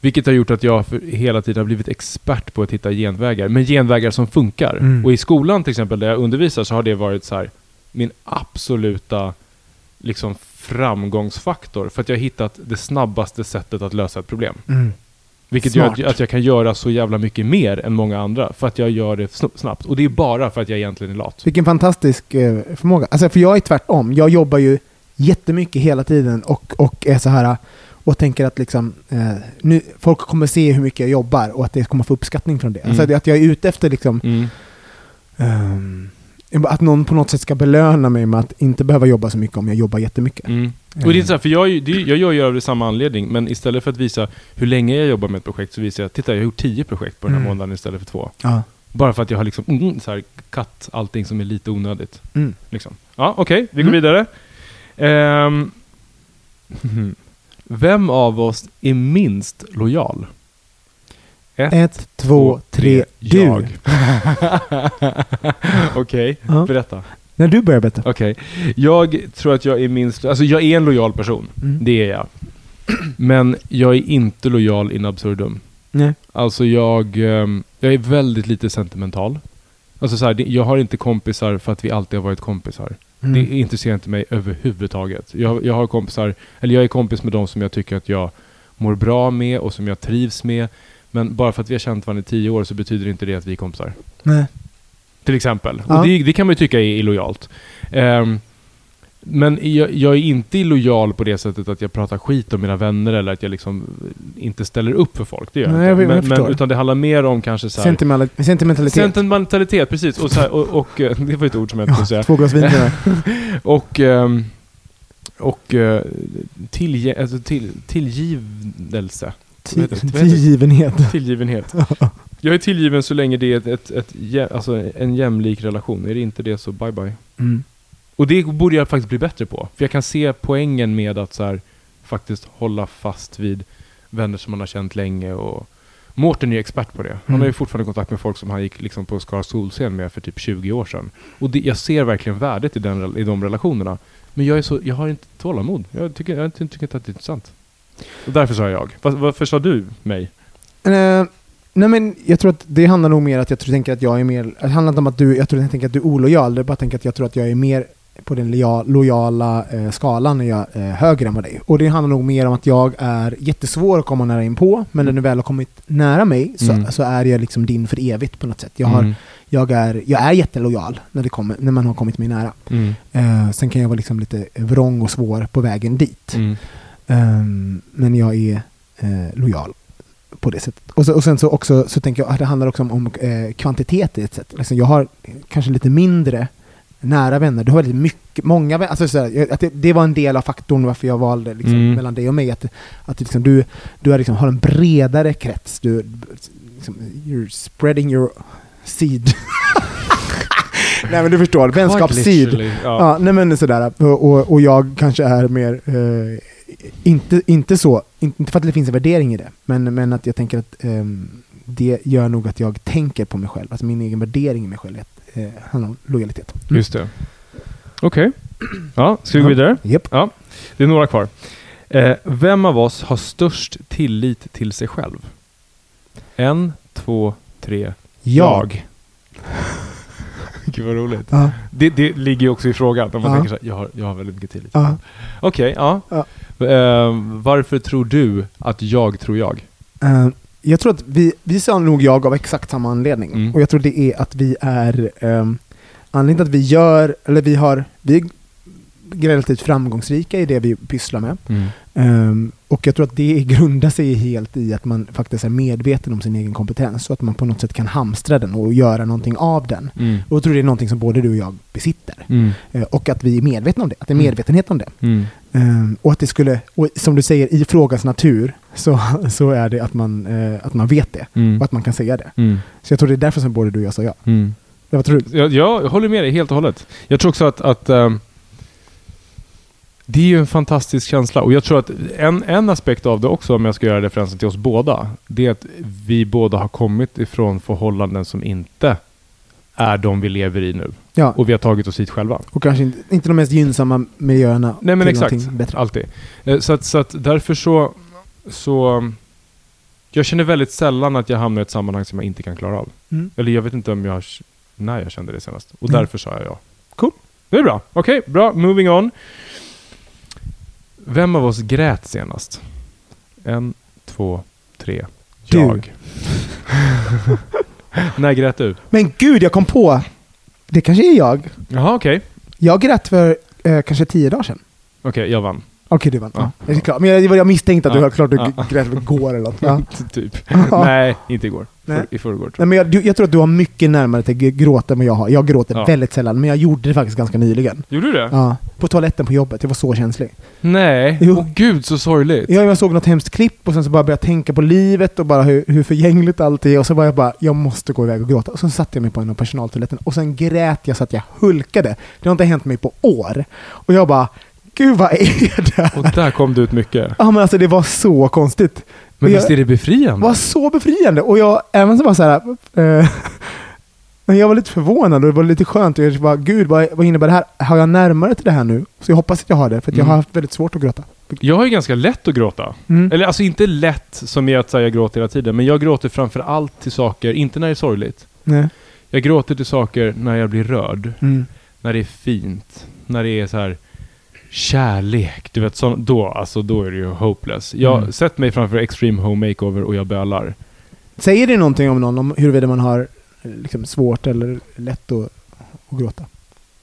Vilket har gjort att jag hela tiden har blivit expert på att hitta genvägar. Men genvägar som funkar.
Mm.
Och i skolan till exempel där jag undervisar så har det varit så här min absoluta liksom framgångsfaktor. För att jag har hittat det snabbaste sättet att lösa ett problem.
Mm.
Vilket
Smart.
gör att, att jag kan göra så jävla mycket mer än många andra. För att jag gör det sn- snabbt. Och det är bara för att jag egentligen är lat.
Vilken fantastisk eh, förmåga. Alltså, för jag är tvärtom. Jag jobbar ju jättemycket hela tiden och, och är så här och tänker att liksom, eh, nu, folk kommer se hur mycket jag jobbar och att det kommer få uppskattning från det.
Mm.
Alltså, att jag är ute efter liksom,
Mm.
ehm, att någon på något sätt ska belöna mig med att inte behöva jobba så mycket om jag jobbar jättemycket.
Mm. Och det är så här, för jag, jag gör ju av det samma anledning, men istället för att visa hur länge jag jobbar med ett projekt så visar jag, titta jag har gjort tio projekt på den här
Mm.
månaden istället för två.
Ja.
Bara för att jag har liksom mm, så här, cut allting som är lite onödigt.
Mm.
Liksom. Ja, okej, vi går
Mm.
vidare. Ehm, [LAUGHS] vem av oss är minst lojal?
Ett, två, tre, du.
Jag. [LAUGHS] Okej,
Ja.
berätta.
När du börjar berätta.
Okej. Jag tror att jag är minst... Alltså jag är en lojal person.
Mm.
Det är jag. [CLEARS THROAT] Men jag är inte lojal in absurdum.
Nej.
Alltså jag... ehm, jag är väldigt lite sentimental. Alltså så här, det- jag har inte kompisar för att vi alltid har varit kompisar.
Mm.
Det intresserar inte mig överhuvudtaget. Jag, jag har kompisar, eller jag är kompis med de som jag tycker att jag mår bra med och som jag trivs med. Men bara för att vi har känt varandra i tio år så betyder inte det att vi är kompisar.
Nej.
Till exempel.
Ja.
Och det, det kan man ju tycka är illojalt. Ehm, men jag, jag är inte illojal på det sättet att jag pratar skit om mina vänner eller att jag liksom inte ställer upp för folk. Det gör
Nej,
jag inte. Men, men, utan det handlar mer om kanske så här,
Sentimental- Sentimentalitet.
Sentimentalitet, precis. Och, här, och, och eh, det var ett ord som jag inte skulle säga.
Två glas vin. [LAUGHS]
Och, ehm, och eh, tillge, alltså till, tillgivelse.
Tillgivenhet.
Tillgivenhet. [LAUGHS] Jag är tillgiven så länge det är ett, ett, ett, alltså en jämlik relation. Är det inte det så bye bye.
Mm.
Och det borde jag faktiskt bli bättre på. För jag kan se poängen med att så här, faktiskt hålla fast vid vänner som man har känt länge. Och Mårten är ju expert på det. Han
Mm.
har ju fortfarande kontakt med folk som han gick liksom på Skara Solscen med för typ 20 år sedan. Och det, jag ser verkligen värdet i, den, i de relationerna. Men jag, är så, jag har inte tålamod. Jag tycker, jag tycker inte att det är intressant. Och därför sa jag. Var, varför sa du mig?
Eh, nej men jag tror att det handlar nog mer att jag tror, tänker att jag är mer, det handlar inte om att du, jag tror jag tänker att du är olojal, det är bara att tänka att jag tror att jag är mer på den loja- lojala eh, skalan när jag är högre än vad dig. Och det handlar nog mer om att jag är jättesvår att komma nära in på, men när du väl har kommit nära mig så,
Mm.
så är jag liksom din för evigt på något sätt. Jag, har,
Mm.
jag, är, jag är jättelojal när, det kommer, när man har kommit mig nära.
Mm.
Eh, sen kan jag vara liksom lite vrång och svår på vägen dit.
Mm.
Ehm, men jag är eh, lojal på det sättet. Och, så, och sen så, också, så tänker jag att det handlar också om, om eh, kvantitet i ett sätt. Liksom jag har kanske lite mindre nära vänner. Du har väldigt mycket, många vänner. Alltså sådär, att det, det var en del av faktorn varför jag valde liksom,
Mm.
mellan dig och mig. Att, att liksom, du, du är liksom, har en bredare krets. Du, liksom, you're spreading your seed. [LAUGHS] Nej men du förstår.
Literally, Ja.
Ja, nej men sådär. Och, och, och jag kanske är mer, eh, inte, inte så, inte för att det finns en värdering i det, men, men att jag tänker att ehm, det gör nog att jag tänker på mig själv. Alltså min egen värdering i mig själv eh, handlar om lojalitet. Mm.
Just det. Okej. Ja, ska vi gå vidare?
Japp.
Ja, det är några kvar. Eh, vem av oss har störst tillit till sig själv? En, två, tre.
Jag. [LAUGHS]
Gud vad roligt.
Ja.
Det, det ligger ju också i frågan. Om man
Ja.
tänker så här, jag har, jag har väldigt mycket tillit.
Ja.
Okej, ja.
Ja.
Eh, varför tror du att jag tror jag?
Eh, jag tror att vi, vi sa nog jag av exakt samma anledning.
Mm.
Och jag tror det är att vi är, um, anledningen till att vi gör, eller vi har, vi relativt framgångsrika i det vi pysslar med. Ehm, och jag tror att det grundar sig helt i att man faktiskt är medveten om sin egen kompetens och att man på något sätt kan hamstra den och göra någonting av den.
Mm.
Och jag tror det är någonting som både du och jag besitter.
Mm.
Eh, och att vi är medvetna om det, att det är
Mm.
medvetenhet om det.
Mm.
Ehm, och att det skulle, och som du säger, i frågans natur så, [LAUGHS] så är det att man, eh, att man vet det
Mm.
och att man kan säga det.
Mm.
Så jag tror det är därför som både du och jag sa ja.
Mm.
Ja, Vad tror du?
Jag, jag håller med dig helt och hållet. Jag tror också att, att ehm, det är ju en fantastisk känsla. Och jag tror att en, en aspekt av det också, om jag ska göra referensen till oss båda, det är att vi båda har kommit ifrån förhållanden som inte är de vi lever i nu.
Ja,
Och vi har tagit oss hit själva.
och kanske inte, inte de mest gynnsamma miljöerna
Nej men exakt,
bättre.
alltid. Eh, Så att, så att därför så, så... Jag känner väldigt sällan att jag hamnar i ett sammanhang som jag inte kan klara av.
Mm.
Eller jag vet inte om jag, när jag kände det senast. Och
Mm.
därför sa jag ja.
Cool.
Det är bra. Okej, bra. Moving on. Vem av oss grät senast? En, två, tre.
Du.
Jag. [LAUGHS] när grät du?
Men gud, jag kom på! Det kanske är jag.
Jaha, okej.
Jag grät för eh, kanske tio dagar sedan.
Okej, jag vann.
Okej, du vann.
Ja.
Ja. det är klart. Men jag, jag misstänkte att du
Ja.
har klart du
Ja.
grät igår eller något. [LAUGHS] Ja.
typ.
Ja.
Nej, inte igår.
Nej.
I förrgår
Nej, men jag, du, jag tror att du har mycket närmare till gråta än vad jag har. Jag gråter
Ja.
väldigt sällan, men jag gjorde det faktiskt ganska nyligen.
Gjorde du det?
Ja. På toaletten på jobbet. Jag var så känslig.
Nej. Åh gud, så sorgligt.
Jag, jag såg något hemskt klipp och sen så bara började jag tänka på livet och bara hur, hur förgängligt allt är. Och så var jag bara, jag måste gå iväg och gråta. Och sen satte jag mig på en av personaltoaletten och sen grät jag så att jag hulkade. Det har inte hänt mig på år. Och jag bara, gud vad är det?
Och där kom det ut mycket.
Ja men alltså det var så konstigt.
Men
jag-
visst är det
Det
befriande?
var så befriande. Och jag, även så var så här, eh, [LAUGHS] men jag var lite förvånad och det var lite skönt. Jag bara, gud vad, vad innebär det här? Har jag närmare till det här nu? Så jag hoppas att jag har det, för att jag
Mm.
har haft väldigt svårt att gråta.
Jag har ju ganska lätt att gråta.
Mm.
Eller alltså inte lätt som i att säga jag gråter hela tiden, men jag gråter framför allt till saker, inte när det är sorgligt.
Nej.
Jag gråter till saker när jag blir rörd,
Mm.
när det är fint, när det är så här kärlek. Du vet, så, då, alltså, då är det ju hopeless. Jag
Mm.
sett mig framför Extreme Home Makeover och jag bölar.
Säger det någonting om någon, om huruvida man har liksom, svårt eller lätt att, att gråta?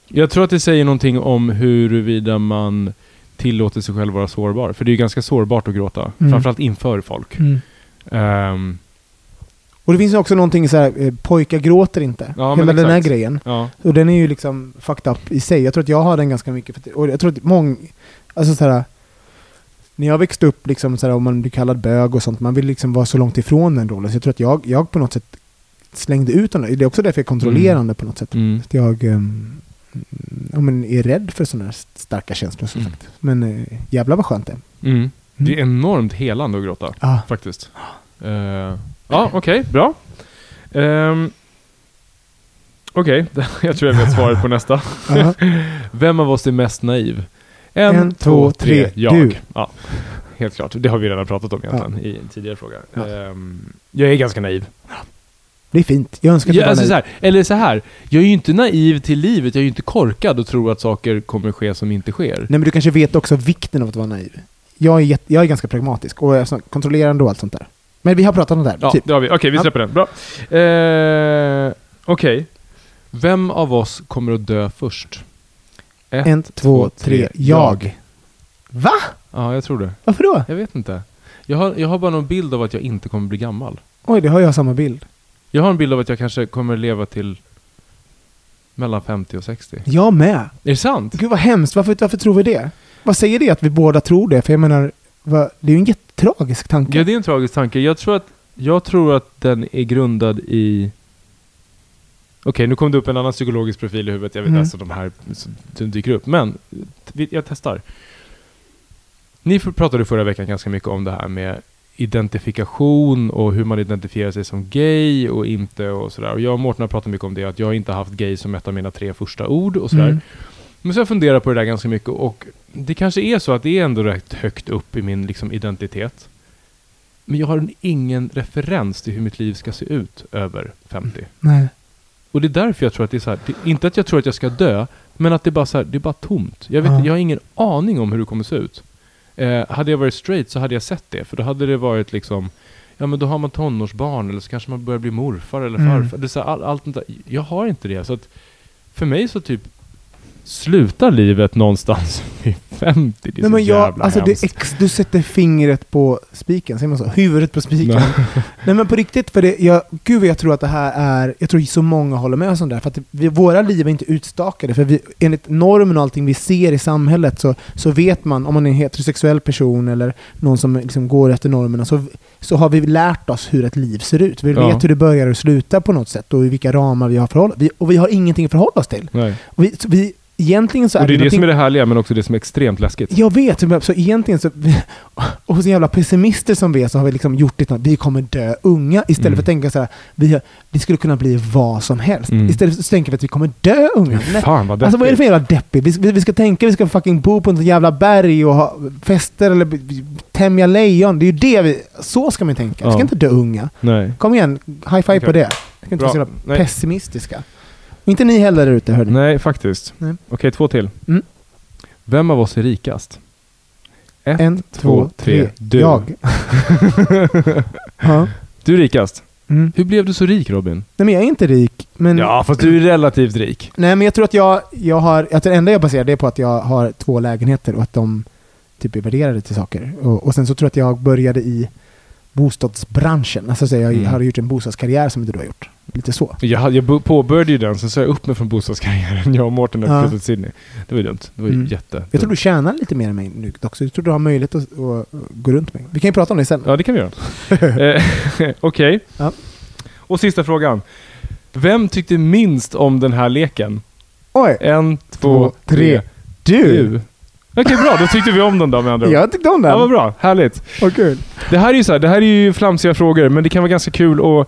Jag tror att det säger någonting om huruvida man tillåter sig själv vara sårbar. För det är ju ganska sårbart att gråta.
Mm.
Framförallt inför folk.
Mm.
Ehm,
Och det finns också någonting så här, eh, pojkar gråter inte.
Ja,
Hela den här grejen.
ja.
Och den är ju liksom fucked up i sig. Jag tror att jag har den ganska mycket. Att, och jag tror att många, alltså så här, när jag växte upp, liksom, så här, om man blir kallad bög och sånt, man vill liksom vara så långt ifrån den rollen. Så jag tror att jag, jag på något sätt slängde ut den. Det är också därför jag är kontrollerande på något sätt.
Mm.
Att jag ehm, ja, men är rädd för sådana här starka känslor som
Mm.
sagt. Men eh, jävlar vad skönt det är.
Mm. Det är enormt helande att gråta.
Ah.
Faktiskt. Eh, ja, okej. bra. Ehm, Okej, [LAUGHS] jag tror jag vet svaret på nästa.
Ja. [LAUGHS]
Vem av oss är mest naiv? En,
En,
två, tre,
tre,
jag.
du.
Ja, helt klart. Det har vi redan pratat om egentligen i en tidigare fråga. Ehm, jag är ganska naiv.
Det är fint. Jag önskar att
Ja,
jag
alltså så här, eller så här, jag är ju inte naiv till livet, jag är ju inte korkad och tror att saker kommer ske som inte sker.
Nej men du kanske vet också vikten av att vara naiv. Jag är, jag är ganska pragmatisk och jag kontrollerande och allt sånt där. Men vi har pratat om det här.
Ja,
typ.
det har vi. Okej, vi släpper den. Bra. Eh, Okej. Vem av oss kommer att dö först? Ett,
En, två, tre. Jag. Va?
Ja, jag tror det.
Varför då?
Jag vet inte. Jag har, jag har bara någon bild av att jag inte kommer bli gammal.
Oj, det har jag samma bild.
Jag har en bild av att jag kanske kommer leva till mellan 50 och 60.
Jag med.
Är det sant?
Gud vad hemskt. Varför, varför tror vi det? Vad säger det att vi båda tror det? För jag menar, vad, det är ju en jättetragisk tanke.
Ja, det är en tragisk tanke. Jag tror att, jag tror att den är grundad i... Okej, nu kom det upp en annan psykologisk profil i huvudet. Jag vet
Mm.
alltså de här som dyker upp. Men jag testar. Ni pratade förra veckan ganska mycket om det här med identifikation och hur man identifierar sig som gay och inte och sådär. Och jag och Mårten har pratat mycket om det, att jag inte haft gay som ett av mina tre första ord och sådär.
Mm.
Men så jag funderat på det där ganska mycket och det kanske är så att det är ändå rätt högt upp i min liksom, identitet. Men jag har ingen referens till hur mitt liv ska se ut över 50.
Nej.
Och det är därför jag tror att det är så här, det, inte att jag tror att jag ska dö, men att det är bara så här, det är bara tomt. Jag, vet,
Ja.
jag har ingen aning om hur det kommer se ut. Eh, hade jag varit straight så hade jag sett det, för då hade det varit liksom Ja men då har man tonårsbarn eller så kanske man börjar bli morfar eller
Mm.
farfar. Det är så här, all, allt sånt där. Jag har inte det. Så att för mig så typ slutar livet någonstans? [LAUGHS] Vid 50. Det är
Nej,
så
men jag,
jävla
alltså det
hemskt.
är ex, du sätter fingret på spiken, säger man så? Huvudet på spiken.
Nej. [LAUGHS]
Nej men på riktigt, för det, jag, gud vad jag tror att det här är, jag tror så många håller med oss om det här, för att vi, våra liv är inte utstakade, för vi, enligt normen och allting vi ser i samhället så, så vet man, om man är en heterosexuell person eller någon som liksom går efter normerna, så, så har vi lärt oss hur ett liv ser ut. Vi
Ja.
vet hur det börjar och slutar på något sätt och i vilka ramar vi har förhållit vi, Och vi har ingenting att förhålla oss till.
Nej.
Vi, så vi, egentligen så är
Och det är det
någonting-
som är det härliga, men också det som är extremt läskigt.
jag vet, så egentligen så... Och [LAUGHS] hos jävla pessimister som vi är så har vi liksom gjort det att vi kommer dö unga istället
Mm.
för att tänka så här, vi, har, det skulle kunna bli vad som helst.
Mm.
Istället så tänker vi att vi kommer dö unga.
Fan vad
Alltså vad är det för jävla deppigt? Vi, vi, vi ska tänka vi ska fucking bo på ett jävla berg och ha fester eller tämja lejon. Det är ju det vi... Så ska man tänka. Vi ska
Ja.
inte dö unga.
Nej.
Kom igen, high five på
Okej.
det. Vi ska inte vara så jävla pessimistiska. Och inte ni heller där ute, hörni.
Nej, faktiskt.
Nej.
Okej, två till.
Mm.
Vem av oss är rikast? Ett,
En, två, tre.
Du.
Jag. [LAUGHS] ja.
Du är rikast.
Mm.
Hur blev du så rik Robin?
Nej men jag är inte rik. Men,
Ja, fast du är relativt rik.
Nej men jag tror att jag, jag har, att det enda jag baserar det på att jag har två lägenheter och att de typ är värderade till saker. Och, och sen så tror jag att jag började i bostadsbranschen. Alltså så jag
Mm.
har gjort en bostadskarriär som inte du har gjort. Lite så.
Jag, jag påbörjade ju den, sen sa jag upp mig från bostadskarriären. [LAUGHS] Jag och Mårten när vi flyttade till Sydney. Det var ju dumt. Det var ju
Mm.
jätte...
Jag tror du tjänar lite mer än mig nu också. Jag tror du har möjlighet att, att gå runt mig. Vi kan ju prata om det sen.
Ja, det kan vi göra. [LAUGHS] Eh, [LAUGHS] Okej.
Ja.
Och sista frågan. Vem tyckte minst om den här leken?
Oj!
En, två,
Två,
tre.
Du!
Du. Okej, bra. Då tyckte vi om den då med andra ord.
Jag tyckte om den.
Ja, vad bra. Härligt.
Vad kul.
Det här är ju så här, det här är ju flamsiga frågor, men det kan vara ganska kul att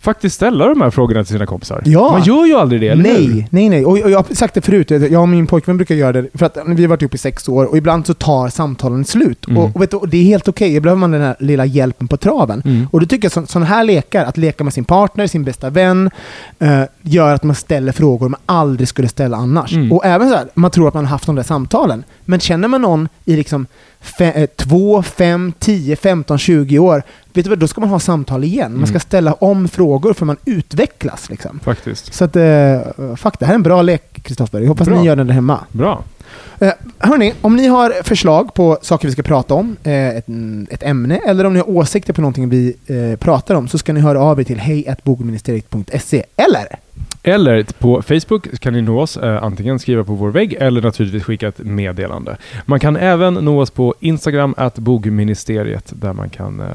faktiskt ställa de här frågorna till sina kompisar.
Ja.
Man gör ju aldrig det, eller hur?
Nej, nej, nej. Och jag har sagt det förut, jag och min pojkvän brukar göra det, för att vi har varit ihop i sex år och ibland så tar samtalen slut.
Mm.
Och, och, vet du, det är helt okej, okay. behöver man den här lilla hjälpen på traven.
Mm.
Och då tycker jag sådana här lekar, att leka med sin partner, sin bästa vän, eh, gör att man ställer frågor man aldrig skulle ställa annars.
Mm.
Och även så här, man tror att man har haft de där samtalen. Men känner man någon i liksom fe, eh, 2, 5, 10, 15, 20 år, vet du vad, då ska man ha samtal igen. Man ska
Mm.
ställa om frågor för man utvecklas. Liksom.
Faktiskt.
Så att, eh, fuck, det här är en bra lek, Kristoffer. Jag hoppas
Bra.
ni gör den där hemma.
Bra.
Eh, hörni, om ni har förslag på saker vi ska prata om, eh, ett, ett ämne, eller om ni har åsikter på någonting vi eh, pratar om, så ska ni höra av er till hejatbogministeriet.se. Eller?
Eller på Facebook kan ni nå oss, eh, antingen skriva på vår vägg eller naturligtvis skicka ett meddelande. Man kan även nå oss på Instagram, at bogministeriet, där man kan eh,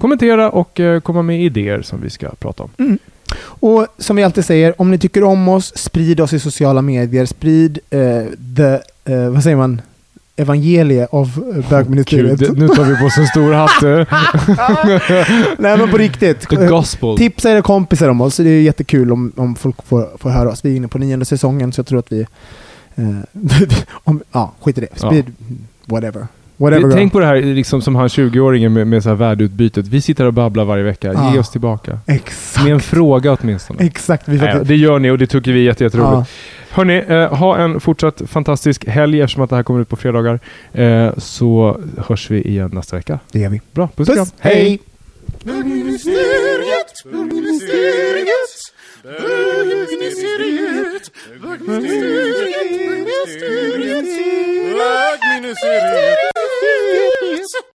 kommentera och eh, komma med idéer som vi ska prata om. Mm.
Och som vi alltid säger, om ni tycker om oss, sprid oss i sociala medier. Sprid eh, the, eh, vad säger man, evangelie av eh, bögministeriet.
Gud, nu tar vi på oss en stor hatt. eh. [LAUGHS]
Nej men på riktigt.
The gospel.
Tipsa era kompisar om oss. Det är jättekul om, om folk får, får höra oss. Vi är inne på nionde säsongen så jag tror att vi... Eh, [LAUGHS] om, ja, skit i det. Sprid whatever. Whatever girl.
Tänk på det här liksom som han 20-åringen med, med så här värdeutbytet. Vi sitter och babblar varje vecka. Ge
Ja.
oss tillbaka.
Exakt.
Med en fråga åtminstone.
Exakt. Vi fattar.
det gör ni och det tycker vi är jätte- jätteroligt.
Ja.
Hörni, eh, ha en fortsatt fantastisk helg eftersom att det här kommer ut på fredagar. Eh, så hörs vi igen nästa vecka.
Det gör vi.
Bra, puss.
Puss. Hej!
Bögministeriet, bögministeriet, bögministeriet, bögministeriet, bögministeriet, bögministeriet.